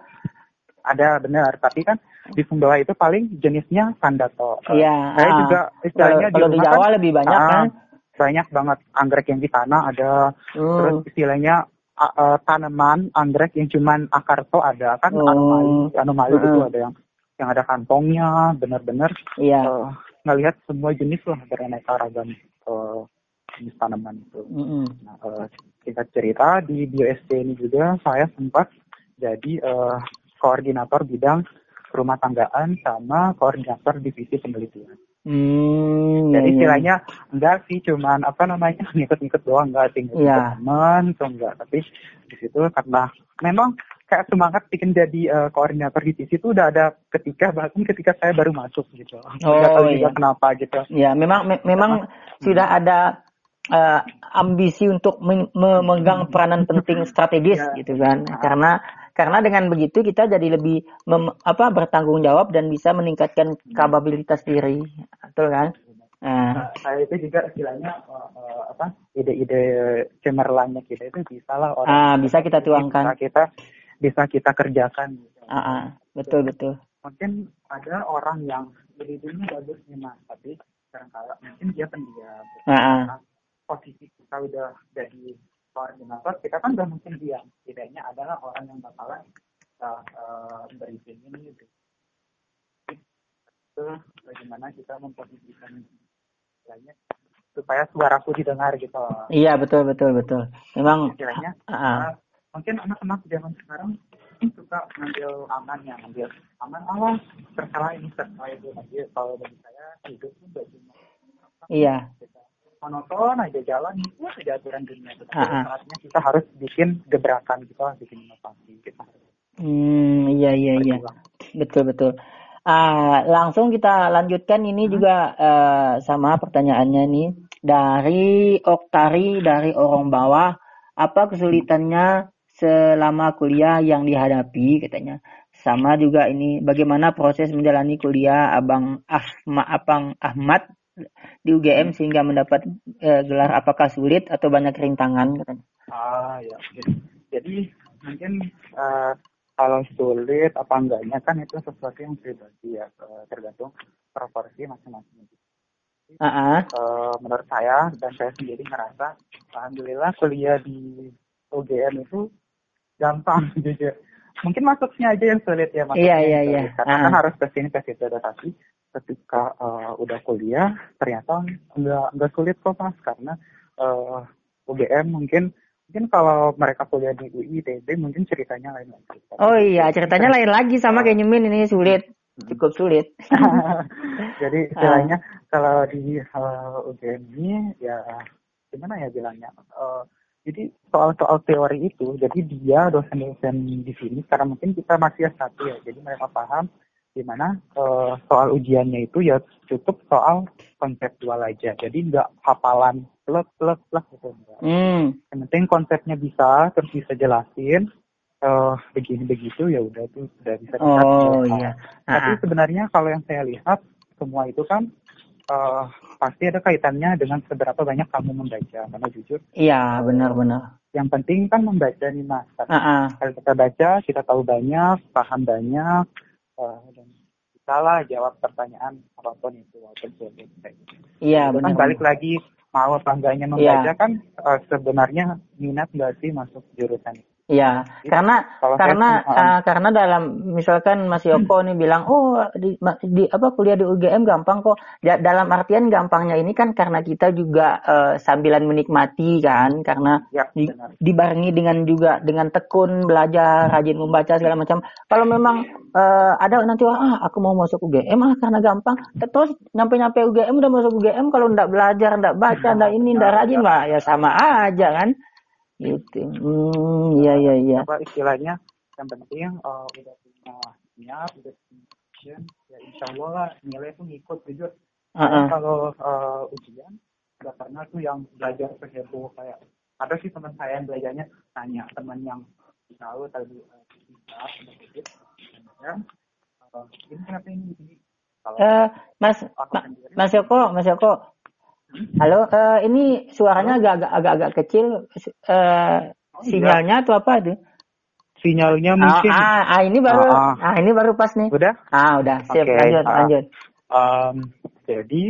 Speaker 2: Ada benar, tapi kan di Sumbawa itu paling jenisnya sandato.
Speaker 1: Iya,
Speaker 2: Saya
Speaker 1: ah.
Speaker 2: juga istilahnya
Speaker 1: Kalau- di
Speaker 2: rumah
Speaker 1: Jawa
Speaker 2: kan,
Speaker 1: lebih banyak
Speaker 2: ah,
Speaker 1: kan?
Speaker 2: Banyak banget anggrek yang di tanah ada. Terus
Speaker 1: Hmm.
Speaker 2: istilahnya a- eh, tanaman anggrek yang cuman akar tuh ada kan
Speaker 1: Oh.
Speaker 2: anomali anomali itu
Speaker 1: Heeh.
Speaker 2: ada yang yang ada kantongnya benar-benar
Speaker 1: Iya.
Speaker 2: eh, ngelihat semua jenis lah beraneka ragam eh, jenis tanaman itu.
Speaker 1: Mm-mm.
Speaker 2: Nah, eh, singkat cerita di BioSC ini juga saya sempat jadi eh, koordinator bidang rumah tanggaan sama koordinator divisi penelitian.
Speaker 1: Hmm,
Speaker 2: Jadi istilahnya enggak sih cuman apa namanya ngikut-ngikut doang enggak tinggal
Speaker 1: Iya.
Speaker 2: teman tuh enggak tapi di situ karena memang kayak semangat bikin jadi eh, koordinator divisi itu udah ada ketika bahkan ketika saya baru masuk gitu.
Speaker 1: Oh,
Speaker 2: Nggak tahu juga
Speaker 1: iya.
Speaker 2: kenapa gitu.
Speaker 1: Ya, memang me- memang sudah ada eh, ambisi untuk memegang peranan penting strategis
Speaker 2: Ya.
Speaker 1: gitu kan. Karena karena dengan begitu kita jadi lebih mem- apa bertanggung jawab dan bisa meningkatkan kapabilitas diri. Betul kan? Nah,
Speaker 2: Nah, saya itu juga istilahnya eh, apa ide-ide cemerlangnya kita itu bisa lah orang
Speaker 1: ah, bisa kita tuangkan.
Speaker 2: bisa kita bisa kita kerjakan gitu.
Speaker 1: Ah, ah, betul betul.
Speaker 2: mungkin ada orang yang ide-idenya bagus nih mas tapi kadang-kadang mungkin dia pendiam
Speaker 1: Ah, ah.
Speaker 2: Posisi kita udah jadi koordinator kita kan udah mungkin diam idenya adalah orang yang bakalan uh, uh, berizin ini gitu. itu bagaimana kita memposisikan istilahnya supaya suaraku didengar gitu
Speaker 1: Iya betul betul betul. Memang
Speaker 2: istilahnya
Speaker 1: ah, ah.
Speaker 2: uh, mungkin anak-anak zaman sekarang suka ngambil aman ya ngambil aman awas tersalah ini tersalah itu tapi kalau bagi saya hidup itu gak cuma
Speaker 1: iya.
Speaker 2: kita monoton aja jalan itu aja aturan dunia
Speaker 1: ah.
Speaker 2: saatnya kita harus bikin gebrakan kita harus bikin inovasi kita harus
Speaker 1: Hmm, iya iya iya. Betul betul. Ah, langsung kita lanjutkan ini juga eh, sama pertanyaannya nih dari Oktari dari orang bawah. Apa kesulitannya selama kuliah yang dihadapi katanya? Sama juga ini bagaimana proses menjalani kuliah Abang Ahmad Abang Ahmad di UGM sehingga mendapat eh, gelar apakah sulit atau banyak rintangan katanya.
Speaker 2: ah ya jadi, mungkin uh, kalau sulit apa enggaknya kan itu sesuatu yang pribadi ya eh, tergantung proporsi masing-masing
Speaker 1: Ah, ah.
Speaker 2: Eh, menurut saya dan saya sendiri ngerasa alhamdulillah kuliah di UGM itu gampang jujur mungkin masuknya aja yang sulit ya masuknya
Speaker 1: Iya, iya, iya.
Speaker 2: karena
Speaker 1: Ah.
Speaker 2: kan harus ke sini ke situ tetapi ketika eh, udah kuliah ternyata nggak nggak sulit kok mas karena eh, UGM mungkin mungkin kalau mereka kuliah di UI ITB mungkin ceritanya lain lagi
Speaker 1: Oh iya, ceritanya lain lagi sama kayak Nyumin ini sulit, cukup sulit.
Speaker 2: Jadi istilahnya kalau di uh, UGM ini ya gimana ya bilangnya? Uh, jadi soal-soal teori itu, jadi dia dosen-dosen di sini karena mungkin kita masih S1 ya, jadi mereka paham di mana uh, soal ujiannya itu ya cukup soal konseptual aja. Jadi nggak hafalan plek plek plek gitu. enggak.
Speaker 1: Hmm,
Speaker 2: Yang penting konsepnya bisa, terus bisa jelasin. eh begini begitu ya udah tuh udah bisa
Speaker 1: oh
Speaker 2: dicatat.
Speaker 1: iya.
Speaker 2: Tapi
Speaker 1: Ah,
Speaker 2: sebenarnya kalau yang saya lihat semua itu kan eh, pasti ada kaitannya dengan seberapa banyak kamu membaca. Karena jujur,
Speaker 1: iya benar-benar.
Speaker 2: yang penting kan membaca nih mas. Kalau kita baca, kita tahu banyak, paham banyak, eh, dan bisa lah jawab pertanyaan apa pun itu walaupun sulit.
Speaker 1: Iya
Speaker 2: Itu kan
Speaker 1: benar.
Speaker 2: balik lagi mau apa enggaknya membaca kan eh, sebenarnya minat nggak sih masuk jurusan itu.
Speaker 1: Iya, karena
Speaker 2: Kalau
Speaker 1: karena ah, karena dalam misalkan Mas Yoko nih bilang, oh di, di apa kuliah di UGM gampang kok. Da- dalam artian gampangnya ini kan karena kita juga eh, sambilan menikmati kan, karena
Speaker 2: Ya,
Speaker 1: di- dibarengi dengan juga dengan tekun belajar, rajin membaca segala macam. Kalau memang eh, ada nanti orang ah aku mau masuk UGM ah karena gampang, terus nyampe-nyampe UGM udah masuk UGM kalau ndak belajar, ndak baca, ndak ini, ndak rajin lah ya sama aja kan. Gitu. Hmm, iya iya iya.
Speaker 2: apa istilahnya yang penting eh, udah punya niat udah punya ya insya Allah lah nilai tuh ngikut jujur
Speaker 1: Heeh.
Speaker 2: Saya kalau eh, ujian nggak pernah tuh yang belajar seheboh kayak ada sih teman saya yang belajarnya tanya teman yang tahu tadi uh, sedikit ya uh, ini kenapa ini kalau
Speaker 1: Eh, Mas Ma-
Speaker 2: sendiri
Speaker 1: Mas Yoko, Mas Yoko. Halo, eh, ini suaranya agak agak agak kecil.
Speaker 2: Iya.
Speaker 1: sinyalnya atau apa itu?
Speaker 2: sinyalnya
Speaker 1: Ah,
Speaker 2: mungkin
Speaker 1: ah, ah, ini baru,
Speaker 2: Ah,
Speaker 1: ah, ini baru pas nih.
Speaker 2: udah
Speaker 1: Ah, udah, siap,
Speaker 2: Oke,
Speaker 1: lanjut,
Speaker 2: ah.
Speaker 1: lanjut.
Speaker 2: Um, jadi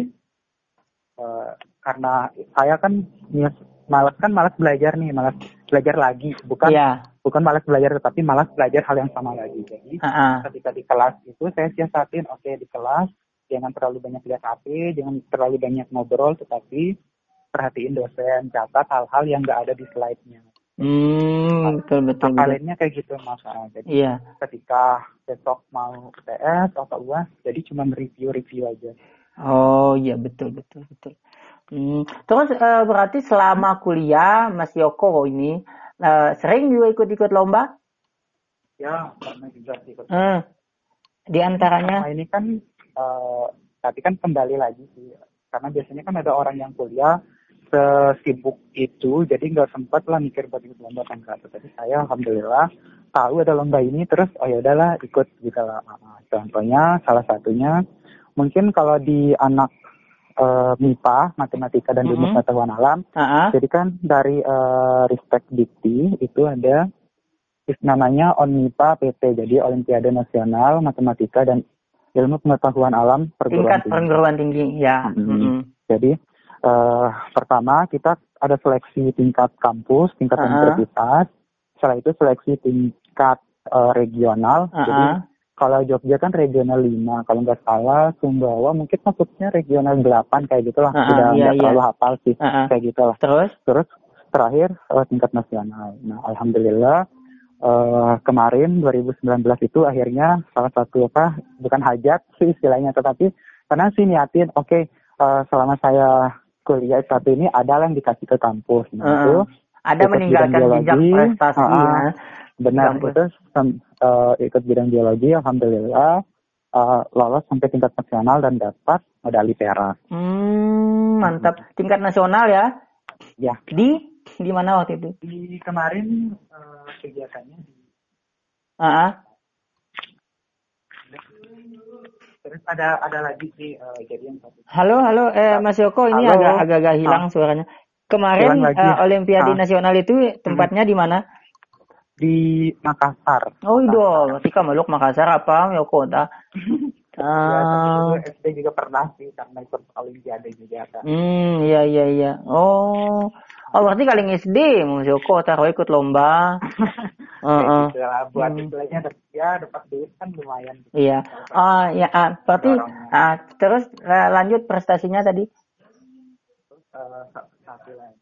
Speaker 2: eh, karena saya kan malas kan malas belajar nih, malas belajar lagi, bukan
Speaker 1: Iya,
Speaker 2: bukan malas belajar tetapi malas belajar hal yang sama lagi. Jadi
Speaker 1: ah, ah.
Speaker 2: ketika di kelas itu saya siasatin, oke di kelas jangan terlalu banyak lihat HP, jangan terlalu banyak ngobrol, tetapi perhatiin dosen, catat hal-hal yang nggak ada di slide-nya.
Speaker 1: Hmm, betul, betul, betul.
Speaker 2: Kaliannya kayak gitu mas. Ah, Jadi
Speaker 1: Iya.
Speaker 2: ketika besok mau UTS atau UAS, jadi cuma review-review aja.
Speaker 1: Oh, iya, betul, betul, betul. Hmm. Terus eh, berarti selama kuliah Mas Yoko ini eh, sering juga ikut-ikut lomba?
Speaker 2: Ya, karena juga ikut
Speaker 1: Hmm. Di antaranya?
Speaker 2: Nah ini kan, eh, tapi kan kembali lagi sih, karena biasanya kan ada orang yang kuliah sesibuk itu, jadi nggak sempat lah mikir buat ikut lomba kan kak. Tapi saya alhamdulillah tahu ada lomba ini, terus oh ya udahlah ikut gitu lah. Nah, Contohnya salah satunya mungkin kalau di anak eh, MIPA, matematika dan ilmu
Speaker 1: Mhm.
Speaker 2: pengetahuan alam,
Speaker 1: Ah, ah.
Speaker 2: jadi kan dari eh, Ristek Dikti itu ada namanya ONMIPA PT, jadi Olimpiade Nasional Matematika dan Ilmu Pengetahuan Alam Perguruan
Speaker 1: tingkat
Speaker 2: Tinggi.
Speaker 1: perguruan tinggi ya
Speaker 2: Mm-mm.
Speaker 1: Mm-mm.
Speaker 2: Jadi eh, pertama kita ada seleksi tingkat kampus, tingkat
Speaker 1: Ah.
Speaker 2: universitas. Setelah itu seleksi tingkat eh, regional.
Speaker 1: Ah,
Speaker 2: Jadi
Speaker 1: ah.
Speaker 2: kalau Jogja kan regional 5, kalau nggak salah Sumbawa mungkin masuknya regional 8 kayak gitulah.
Speaker 1: Ah, ah,
Speaker 2: Udah
Speaker 1: iya,
Speaker 2: nggak
Speaker 1: iya.
Speaker 2: terlalu hafal sih
Speaker 1: Ah, ah.
Speaker 2: kayak gitulah.
Speaker 1: terus
Speaker 2: Terus terakhir eh, tingkat nasional. Nah, alhamdulillah eh, kemarin 2019 itu akhirnya salah satu apa bukan hajat sih istilahnya tetapi karena sih niatin oke eh, selama saya kuliah S1 ini ada yang dikasih ke kampus. Nah,
Speaker 1: Ah,
Speaker 2: itu
Speaker 1: ada meninggalkan jejak prestasi
Speaker 2: ah,
Speaker 1: ya.
Speaker 2: Benar
Speaker 1: Kampus.
Speaker 2: itu sem- eh, ikut bidang biologi alhamdulillah eh, lolos sampai tingkat nasional dan dapat medali perak.
Speaker 1: hmm, mantap. Tingkat nasional ya?
Speaker 2: Ya,
Speaker 1: di di mana waktu itu
Speaker 2: di kemarin eh, kegiatannya di
Speaker 1: ah ah.
Speaker 2: Terus ada ada lagi sih eh, jadi yang satu
Speaker 1: halo halo eh Mas Yoko ini
Speaker 2: Halo.
Speaker 1: agak agak agak hilang suaranya kemarin eh, Olimpiade
Speaker 2: Ah.
Speaker 1: Nasional itu tempatnya di mana
Speaker 2: di Makassar.
Speaker 1: oh itu ketika meluk Makassar apa Yoko ta
Speaker 2: Ya,
Speaker 1: ah
Speaker 2: juga SD juga pernah sih karena ikut Olimpiade juga kan.
Speaker 1: Hmm, iya iya iya. Oh, oh berarti kali SD Mas Yoko taruh ikut lomba. Heeh.
Speaker 2: gitu lah, buat
Speaker 1: Hmm.
Speaker 2: istilahnya ya dapat duit kan lumayan. gitu.
Speaker 1: Iya. Oh, ya, ah, berarti ah, terus eh, lanjut prestasinya tadi.
Speaker 2: Eh, sa- satu lagi.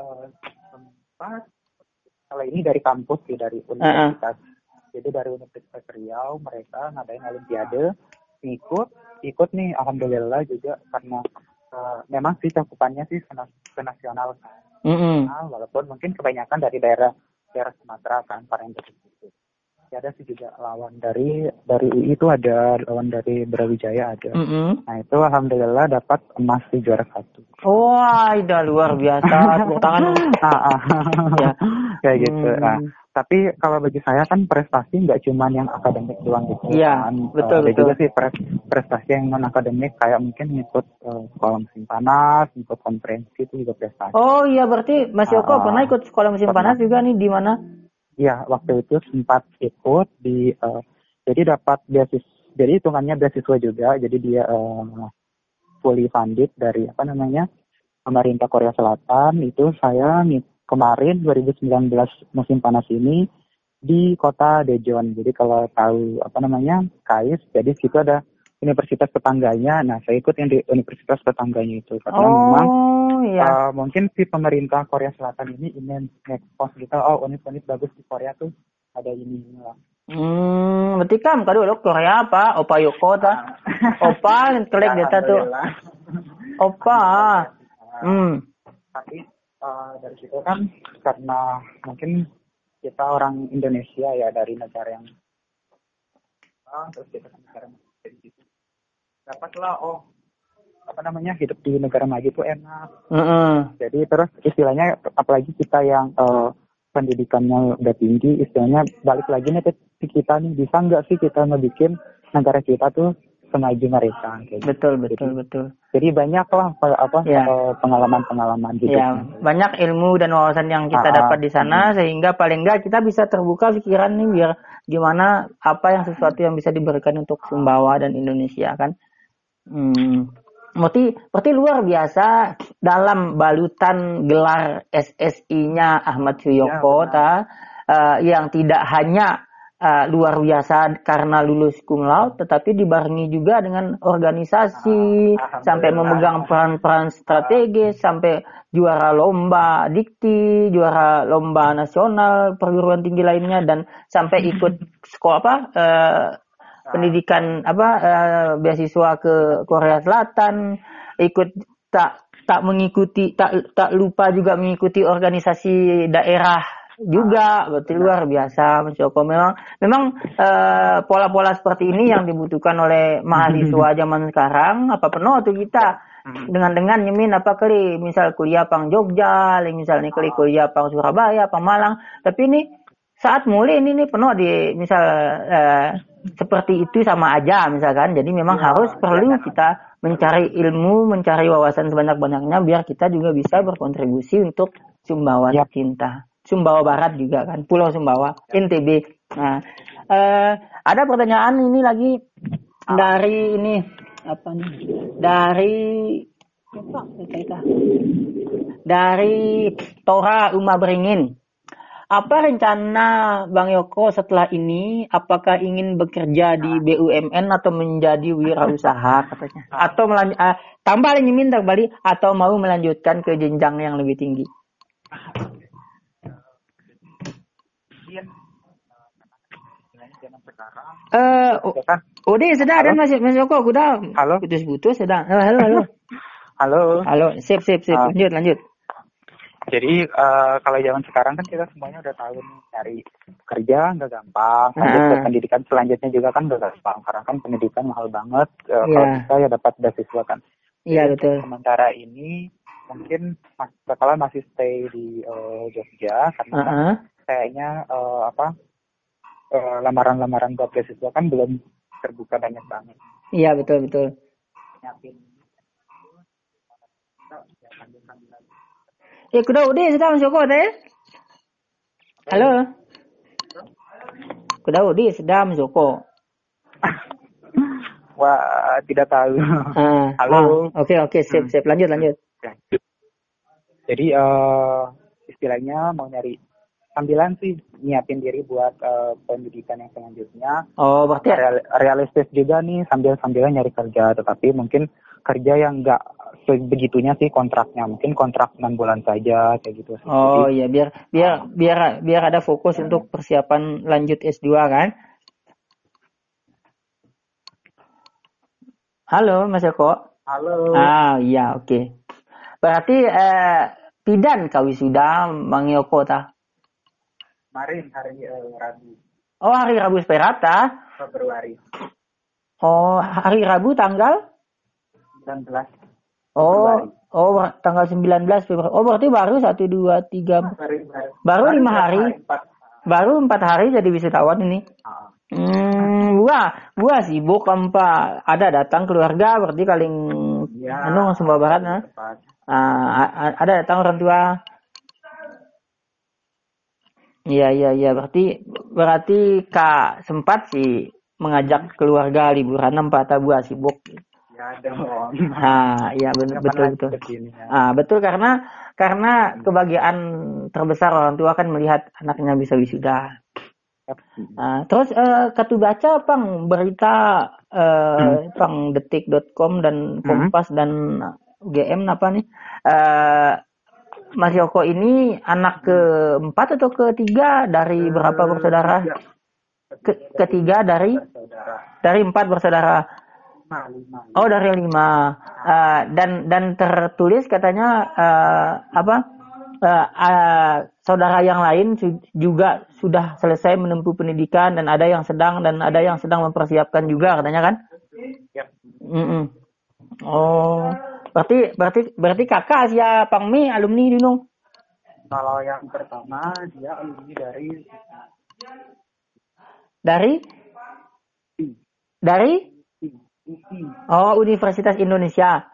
Speaker 2: Eh, tempat kalau ini dari kampus sih dari universitas. Jadi dari Universitas Riau mereka ngadain Olimpiade ikut ikut nih alhamdulillah juga karena eh, memang sih cakupannya sih ke, nas- ke nasional kan.
Speaker 1: Mm-mm.
Speaker 2: nasional, walaupun mungkin kebanyakan dari daerah daerah Sumatera kan Parentesi itu. Ya, ada sih juga lawan dari dari UI itu ada lawan dari Brawijaya ada.
Speaker 1: Mm-mm.
Speaker 2: Nah itu alhamdulillah dapat emas di juara satu.
Speaker 1: Wah, udah luar biasa. Tepuk tangan.
Speaker 2: Ah, ah.
Speaker 1: Ya.
Speaker 2: Kayak gitu.
Speaker 1: Hmm.
Speaker 2: Nah, tapi kalau bagi saya kan prestasi nggak cuma yang akademik doang gitu.
Speaker 1: Iya,
Speaker 2: kan.
Speaker 1: betul,
Speaker 2: Eh, ada
Speaker 1: betul.
Speaker 2: juga sih pres- prestasi yang non akademik kayak mungkin ngikut uh, sekolah musim panas, ngikut konferensi itu juga prestasi.
Speaker 1: Oh iya berarti Mas Yoko
Speaker 2: Ah,
Speaker 1: pernah ikut sekolah musim
Speaker 2: pernah.
Speaker 1: panas juga nih di mana?
Speaker 2: Iya, waktu itu sempat ikut di eh, jadi dapat beasiswa. Jadi hitungannya beasiswa juga. Jadi dia eh, fully funded dari apa namanya pemerintah Korea Selatan. Itu saya ngik- kemarin 2019 musim panas ini di kota Daejeon. Jadi kalau tahu apa namanya KAIS, jadi situ ada universitas tetangganya. Nah, saya ikut yang di universitas tetangganya itu karena memang
Speaker 1: Oh iya.
Speaker 2: Uh, mungkin si pemerintah Korea Selatan ini ingin nge-post gitu, oh unit-unit bagus di Korea tuh ada ini lah.
Speaker 1: Hmm, berarti kan kado lo Korea apa? Opa Yoko ta? Opa yang kelek data tuh. Opa. Hmm.
Speaker 2: Tapi uh, dari situ kan karena mungkin kita orang Indonesia ya dari negara yang terus kita kan sekarang dari situ dapatlah oh apa namanya hidup di negara maju itu enak.
Speaker 1: Heeh.
Speaker 2: Jadi terus istilahnya apalagi kita yang uh, pendidikannya udah tinggi, istilahnya balik lagi nih ke kita nih bisa nggak sih kita ngebikin negara kita tuh semaju mereka kayak gitu.
Speaker 1: Betul, betul, betul.
Speaker 2: Jadi banyak lah apa,
Speaker 1: Ya.
Speaker 2: eh, pengalaman-pengalaman gitu.
Speaker 1: Ya, banyak ilmu dan wawasan yang kita
Speaker 2: Ah,
Speaker 1: dapat di sana sehingga paling enggak kita bisa terbuka pikiran nih biar gimana apa yang sesuatu yang bisa diberikan untuk Sumbawa dan Indonesia kan. Hmm. Berarti, berarti luar biasa dalam balutan gelar SSI-nya Ahmad Suyoko
Speaker 2: Ya,
Speaker 1: ta, eh, yang tidak hanya eh, luar biasa karena lulus cum laude, tetapi dibarengi juga dengan organisasi,
Speaker 2: Ah,
Speaker 1: sampai memegang peran-peran strategis, sampai juara lomba dikti, juara lomba nasional perguruan tinggi lainnya, dan sampai ikut sekolah apa eh, pendidikan apa eh, beasiswa ke Korea Selatan, ikut tak tak mengikuti tak tak lupa juga mengikuti organisasi daerah juga berarti luar biasa Mas Joko. Memang memang eh, pola-pola seperti ini yang dibutuhkan oleh mahasiswa zaman sekarang apa penuh tuh kita dengan dengan nyemin apa kali misal kuliah pang Jogja misalnya kali kuliah pang Surabaya pang Malang. Tapi ini saat mulai ini nih penuh di misal eh, seperti itu sama aja misalkan. Jadi memang
Speaker 2: Ya,
Speaker 1: harus perlu
Speaker 2: ya.
Speaker 1: kita mencari ilmu mencari wawasan sebanyak-banyaknya biar kita juga bisa berkontribusi untuk Sumbawa
Speaker 2: Ya.
Speaker 1: tercinta Sumbawa Barat juga kan Pulau Sumbawa NTB nah eh, ada pertanyaan ini lagi dari ini apa nih dari dari Tora Uma Beringin apa rencana Bang Yoko setelah ini? Apakah ingin bekerja di BUMN atau menjadi wirausaha katanya? Atau melanjut, ah, tambah lagi minta kembali atau mau melanjutkan ke jenjang yang lebih tinggi?
Speaker 2: Iya. Zaman sekarang
Speaker 1: Eh, oh,
Speaker 2: ya kan
Speaker 1: udah sudah dan Mas Mas Yoko udah
Speaker 2: Halo?
Speaker 1: putus-putus sudah. Halo halo halo.
Speaker 2: halo
Speaker 1: Halo, sip sip sip.
Speaker 2: Ah.
Speaker 1: Lanjut lanjut.
Speaker 2: jadi eh, kalau zaman sekarang kan kita semuanya udah tahu nih cari kerja nggak gampang lanjut ke
Speaker 1: Ah.
Speaker 2: pendidikan selanjutnya juga kan nggak gampang karena kan pendidikan mahal banget Eh,
Speaker 1: Iya.
Speaker 2: kalau bisa ya dapat beasiswa kan
Speaker 1: Iya betul.
Speaker 2: sementara ini mungkin mas bakalan masih stay di eh, Jogja karena kan
Speaker 1: Heeh.
Speaker 2: kayaknya eh, apa eh, lamaran-lamaran buat beasiswa kan belum terbuka banyak banget
Speaker 1: Iya betul betul. Ya kuda udah sudah Mas Yoko teh. Halo. Kuda udah sudah Mas Yoko.
Speaker 2: wah tidak tahu
Speaker 1: Ah,
Speaker 2: Halo.
Speaker 1: ah, Oke oke sip sip lanjut lanjut.
Speaker 2: jadi eh istilahnya mau nyari sambilan sih nyiapin diri buat eh, pendidikan yang selanjutnya
Speaker 1: Oh berarti
Speaker 2: Real- realistis juga nih sambil sambilan nyari kerja tetapi mungkin kerja yang enggak sebegitunya sih kontraknya mungkin kontrak enam bulan saja kayak gitu.
Speaker 1: Oh
Speaker 2: Jadi,
Speaker 1: iya biar biar biar biar ada fokus untuk persiapan lanjut S2 kan? Halo Mas Eko.
Speaker 2: halo
Speaker 1: Ah iya oke. Berarti eh pidan kau wisuda Bang Yoko ta?
Speaker 2: Kemarin hari eh, Rabu
Speaker 1: Oh hari Rabu Sperata.
Speaker 2: Februari
Speaker 1: Oh hari Rabu tanggal
Speaker 2: 19
Speaker 1: Oh
Speaker 2: Februari.
Speaker 1: oh tanggal 19 Februari. Oh berarti baru 1 2 3
Speaker 2: baru baru
Speaker 1: Baru lima hari?
Speaker 2: empat
Speaker 1: baru 4 hari jadi wisudawan ini.
Speaker 2: Ah,
Speaker 1: Hmm, gua, gua sibuk apa ada datang keluarga berarti kaling
Speaker 2: ya,
Speaker 1: anu Sumbawa Barat nah. Ah, a- ada datang orang tua. Iya iya iya berarti berarti Kak sempat sih mengajak keluarga liburan empat gua sibuk.
Speaker 2: ya dong
Speaker 1: Ah, iya betul
Speaker 2: Kapan
Speaker 1: betul betul.
Speaker 2: ya?
Speaker 1: Ah, betul karena karena kebahagiaan terbesar orang tua kan melihat anaknya bisa wisuda. Nah, terus eh, katu baca pang berita eh, pang detik.com dan Kompas dan GM apa nih? Eh, Mas Yoko ini anak keempat atau ketiga dari berapa bersaudara? Ke- ketiga dari dari empat bersaudara. Oh dari lima Eh, dan dan tertulis katanya eh, apa eh, eh, saudara yang lain juga sudah selesai menempuh pendidikan dan ada yang sedang dan ada yang sedang mempersiapkan juga katanya kan?
Speaker 2: Yap.
Speaker 1: Mm-mm. Oh, berarti berarti berarti kakak ya Pangmi alumni dulu.
Speaker 2: Kalau yang pertama dia alumni dari
Speaker 1: Dari dari oh Universitas Indonesia.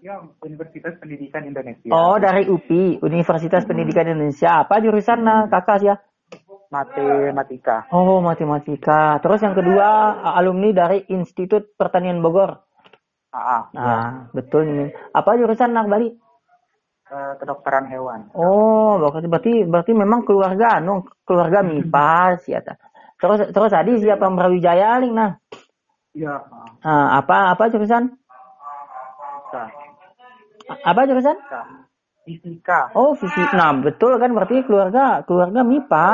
Speaker 2: Ya Universitas Pendidikan Indonesia.
Speaker 1: Oh, dari UPI, Universitas Pendidikan Indonesia. Apa jurusan nah, kakak ya?
Speaker 2: Matematika.
Speaker 1: Oh, matematika. Terus yang kedua alumni dari Institut Pertanian Bogor.
Speaker 2: AA.
Speaker 1: Nah, betul nih. Apa jurusan nak Bali?
Speaker 2: Eh, kedokteran hewan.
Speaker 1: Oh, berarti berarti berarti memang keluarga anu keluarga MIPA sih ya. Terus terus tadi siapa Brawijaya ling nah.
Speaker 2: Iya.
Speaker 1: Ah, apa apa jurusan?
Speaker 2: Fisika.
Speaker 1: A- Apa jurusan?
Speaker 2: Fisika. Fisika.
Speaker 1: Oh, fisik. Nah, betul kan berarti keluarga keluarga MIPA.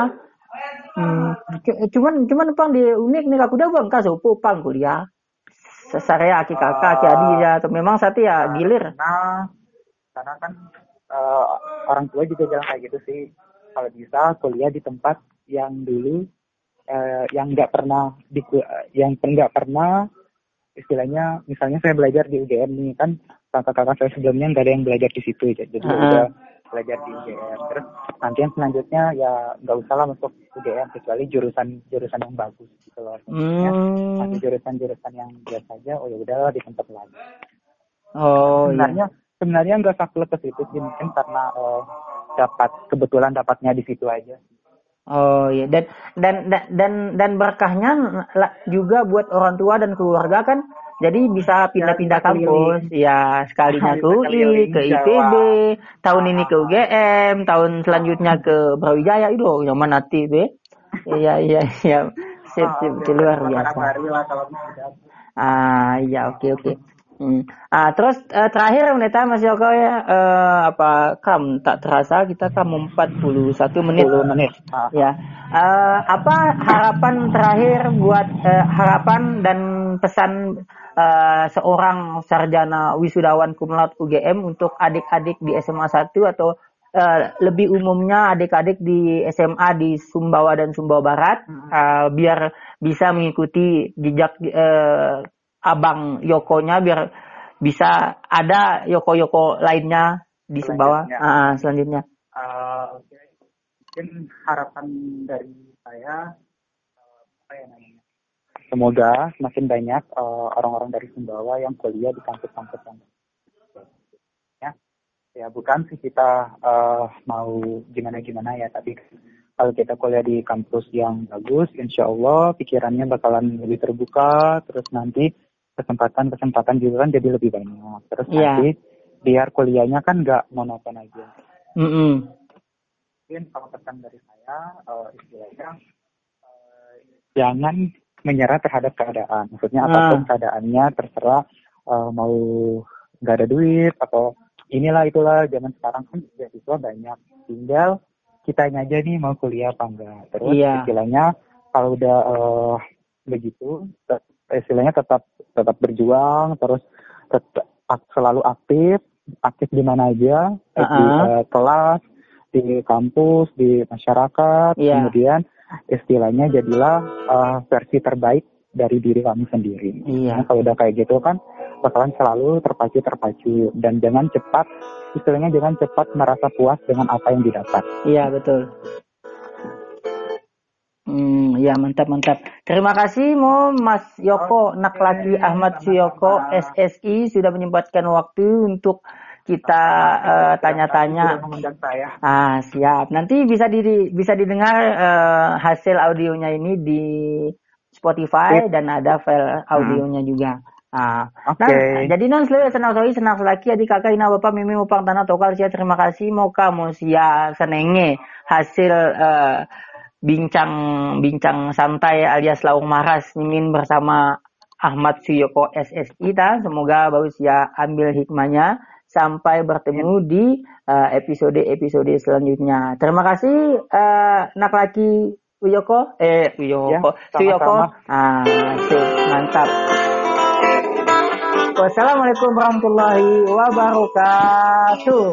Speaker 1: Hmm, cu- cuman cuman pang di unik nih aku udah bang kasupu pang kuliah. Sesarea aki kakak aki adi ya atau memang satu ya gilir.
Speaker 2: Karena karena kan eh, orang tua juga bilang kayak gitu sih. Kalau bisa kuliah di tempat yang dulu eh, yang nggak pernah di yang nggak pernah istilahnya misalnya saya belajar di UGM nih kan kakak-kakak saya sebelumnya nggak ada yang belajar di situ jadi jadi
Speaker 1: Ah.
Speaker 2: udah belajar di UGM terus nanti yang selanjutnya ya nggak usah lah masuk UGM kecuali jurusan jurusan yang bagus gitu loh.
Speaker 1: Hmm.
Speaker 2: nanti jurusan-jurusan yang biasa aja oh ya udahlah di tempat lain
Speaker 1: Oh, iya.
Speaker 2: sebenarnya sebenarnya nggak saklek ke situ sih mungkin karena eh, dapat kebetulan dapatnya di situ aja.
Speaker 1: Oh iya. Dan dan dan dan, dan berkahnya juga buat orang tua dan keluarga kan jadi bisa pindah-pindah
Speaker 2: bisa
Speaker 1: kampus. Ya sekalinya ke UI ke
Speaker 2: Jawa.
Speaker 1: IPB tahun ini ke UGM tahun selanjutnya ke Brawijaya itu zaman nanti be iya iya iya. Sip sip luar biasa. ah iya oke oke. Hmm. Ah terus eh, terakhir Neta Mas Yoko ya. Eh, apa kam tak terasa kita kam 41 menit.
Speaker 2: 10 menit. Ah,
Speaker 1: Ya, Eh, apa harapan terakhir buat eh, harapan dan pesan eh, seorang sarjana wisudawan cum laude UGM untuk adik-adik di SMA 1 atau eh, lebih umumnya adik-adik di SMA di Sumbawa dan Sumbawa Barat eh, biar bisa mengikuti jejak eh, abang Yokonya biar bisa ada Yoko-Yoko lainnya di Sumbawa
Speaker 2: Selanjutnya.
Speaker 1: Ah, selanjutnya.
Speaker 2: eh, oke mungkin harapan dari saya apa ya namanya semoga semakin banyak eh, orang-orang dari Sumbawa yang kuliah di kampus-kampus yang ya ya bukan sih kita eh, mau gimana-gimana ya tapi kalau kita kuliah di kampus yang bagus, insya Allah pikirannya bakalan lebih terbuka, terus nanti kesempatan-kesempatan juga kan jadi lebih banyak. Terus
Speaker 1: Iya.
Speaker 2: nanti biar kuliahnya kan nggak monoton aja.
Speaker 1: Mm-mm.
Speaker 2: Mungkin kalau pesan dari saya, eh, istilahnya eh, jangan menyerah terhadap keadaan. Maksudnya
Speaker 1: Ah.
Speaker 2: apa pun keadaannya terserah eh, mau nggak ada duit atau inilah itulah zaman sekarang kan beasiswa banyak. Tinggal kitanya aja nih mau kuliah apa enggak. Terus
Speaker 1: Iya.
Speaker 2: istilahnya kalau udah eh, begitu, istilahnya tetap tetap berjuang, terus tetap selalu aktif, aktif di mana aja, baik di
Speaker 1: Uh-uh.
Speaker 2: eh, kelas, di kampus, di masyarakat,
Speaker 1: Iya.
Speaker 2: kemudian istilahnya jadilah eh, versi terbaik dari diri kamu sendiri.
Speaker 1: Iya.
Speaker 2: Nah, kalau udah kayak gitu kan bakalan selalu terpacu terpacu dan jangan cepat istilahnya jangan cepat merasa puas dengan apa yang didapat.
Speaker 1: Iya betul. Hmm, ya mantap mantap. Terima kasih Mo Mas Yoko
Speaker 2: Oke,
Speaker 1: Naklaki Ahmad Suyoko. SSI sudah menyempatkan waktu untuk kita eh, tanya-tanya.
Speaker 2: Saya.
Speaker 1: Ah siap. Nanti bisa di bisa didengar eh, hasil audionya ini di Spotify
Speaker 2: Sip.
Speaker 1: dan ada file audionya juga. Ah,
Speaker 2: Oke.
Speaker 1: Nah, jadi non selalu senang sekali senang selaki adik kakak ina bapak mimi upang tanah tokal sia terima kasih mau kamu sia senenge hasil eh, bincang bincang santai alias laung maras mimin bersama Ahmad Suyoko SSI ta semoga bagus ya ambil hikmahnya sampai bertemu di eh, episode-episode selanjutnya. Terima kasih eh, nak laki Uyoko? Eh Uyoko.
Speaker 2: Ya, sama-sama.
Speaker 1: ah sip, mantap. Wassalamualaikum warahmatullahi wabarakatuh.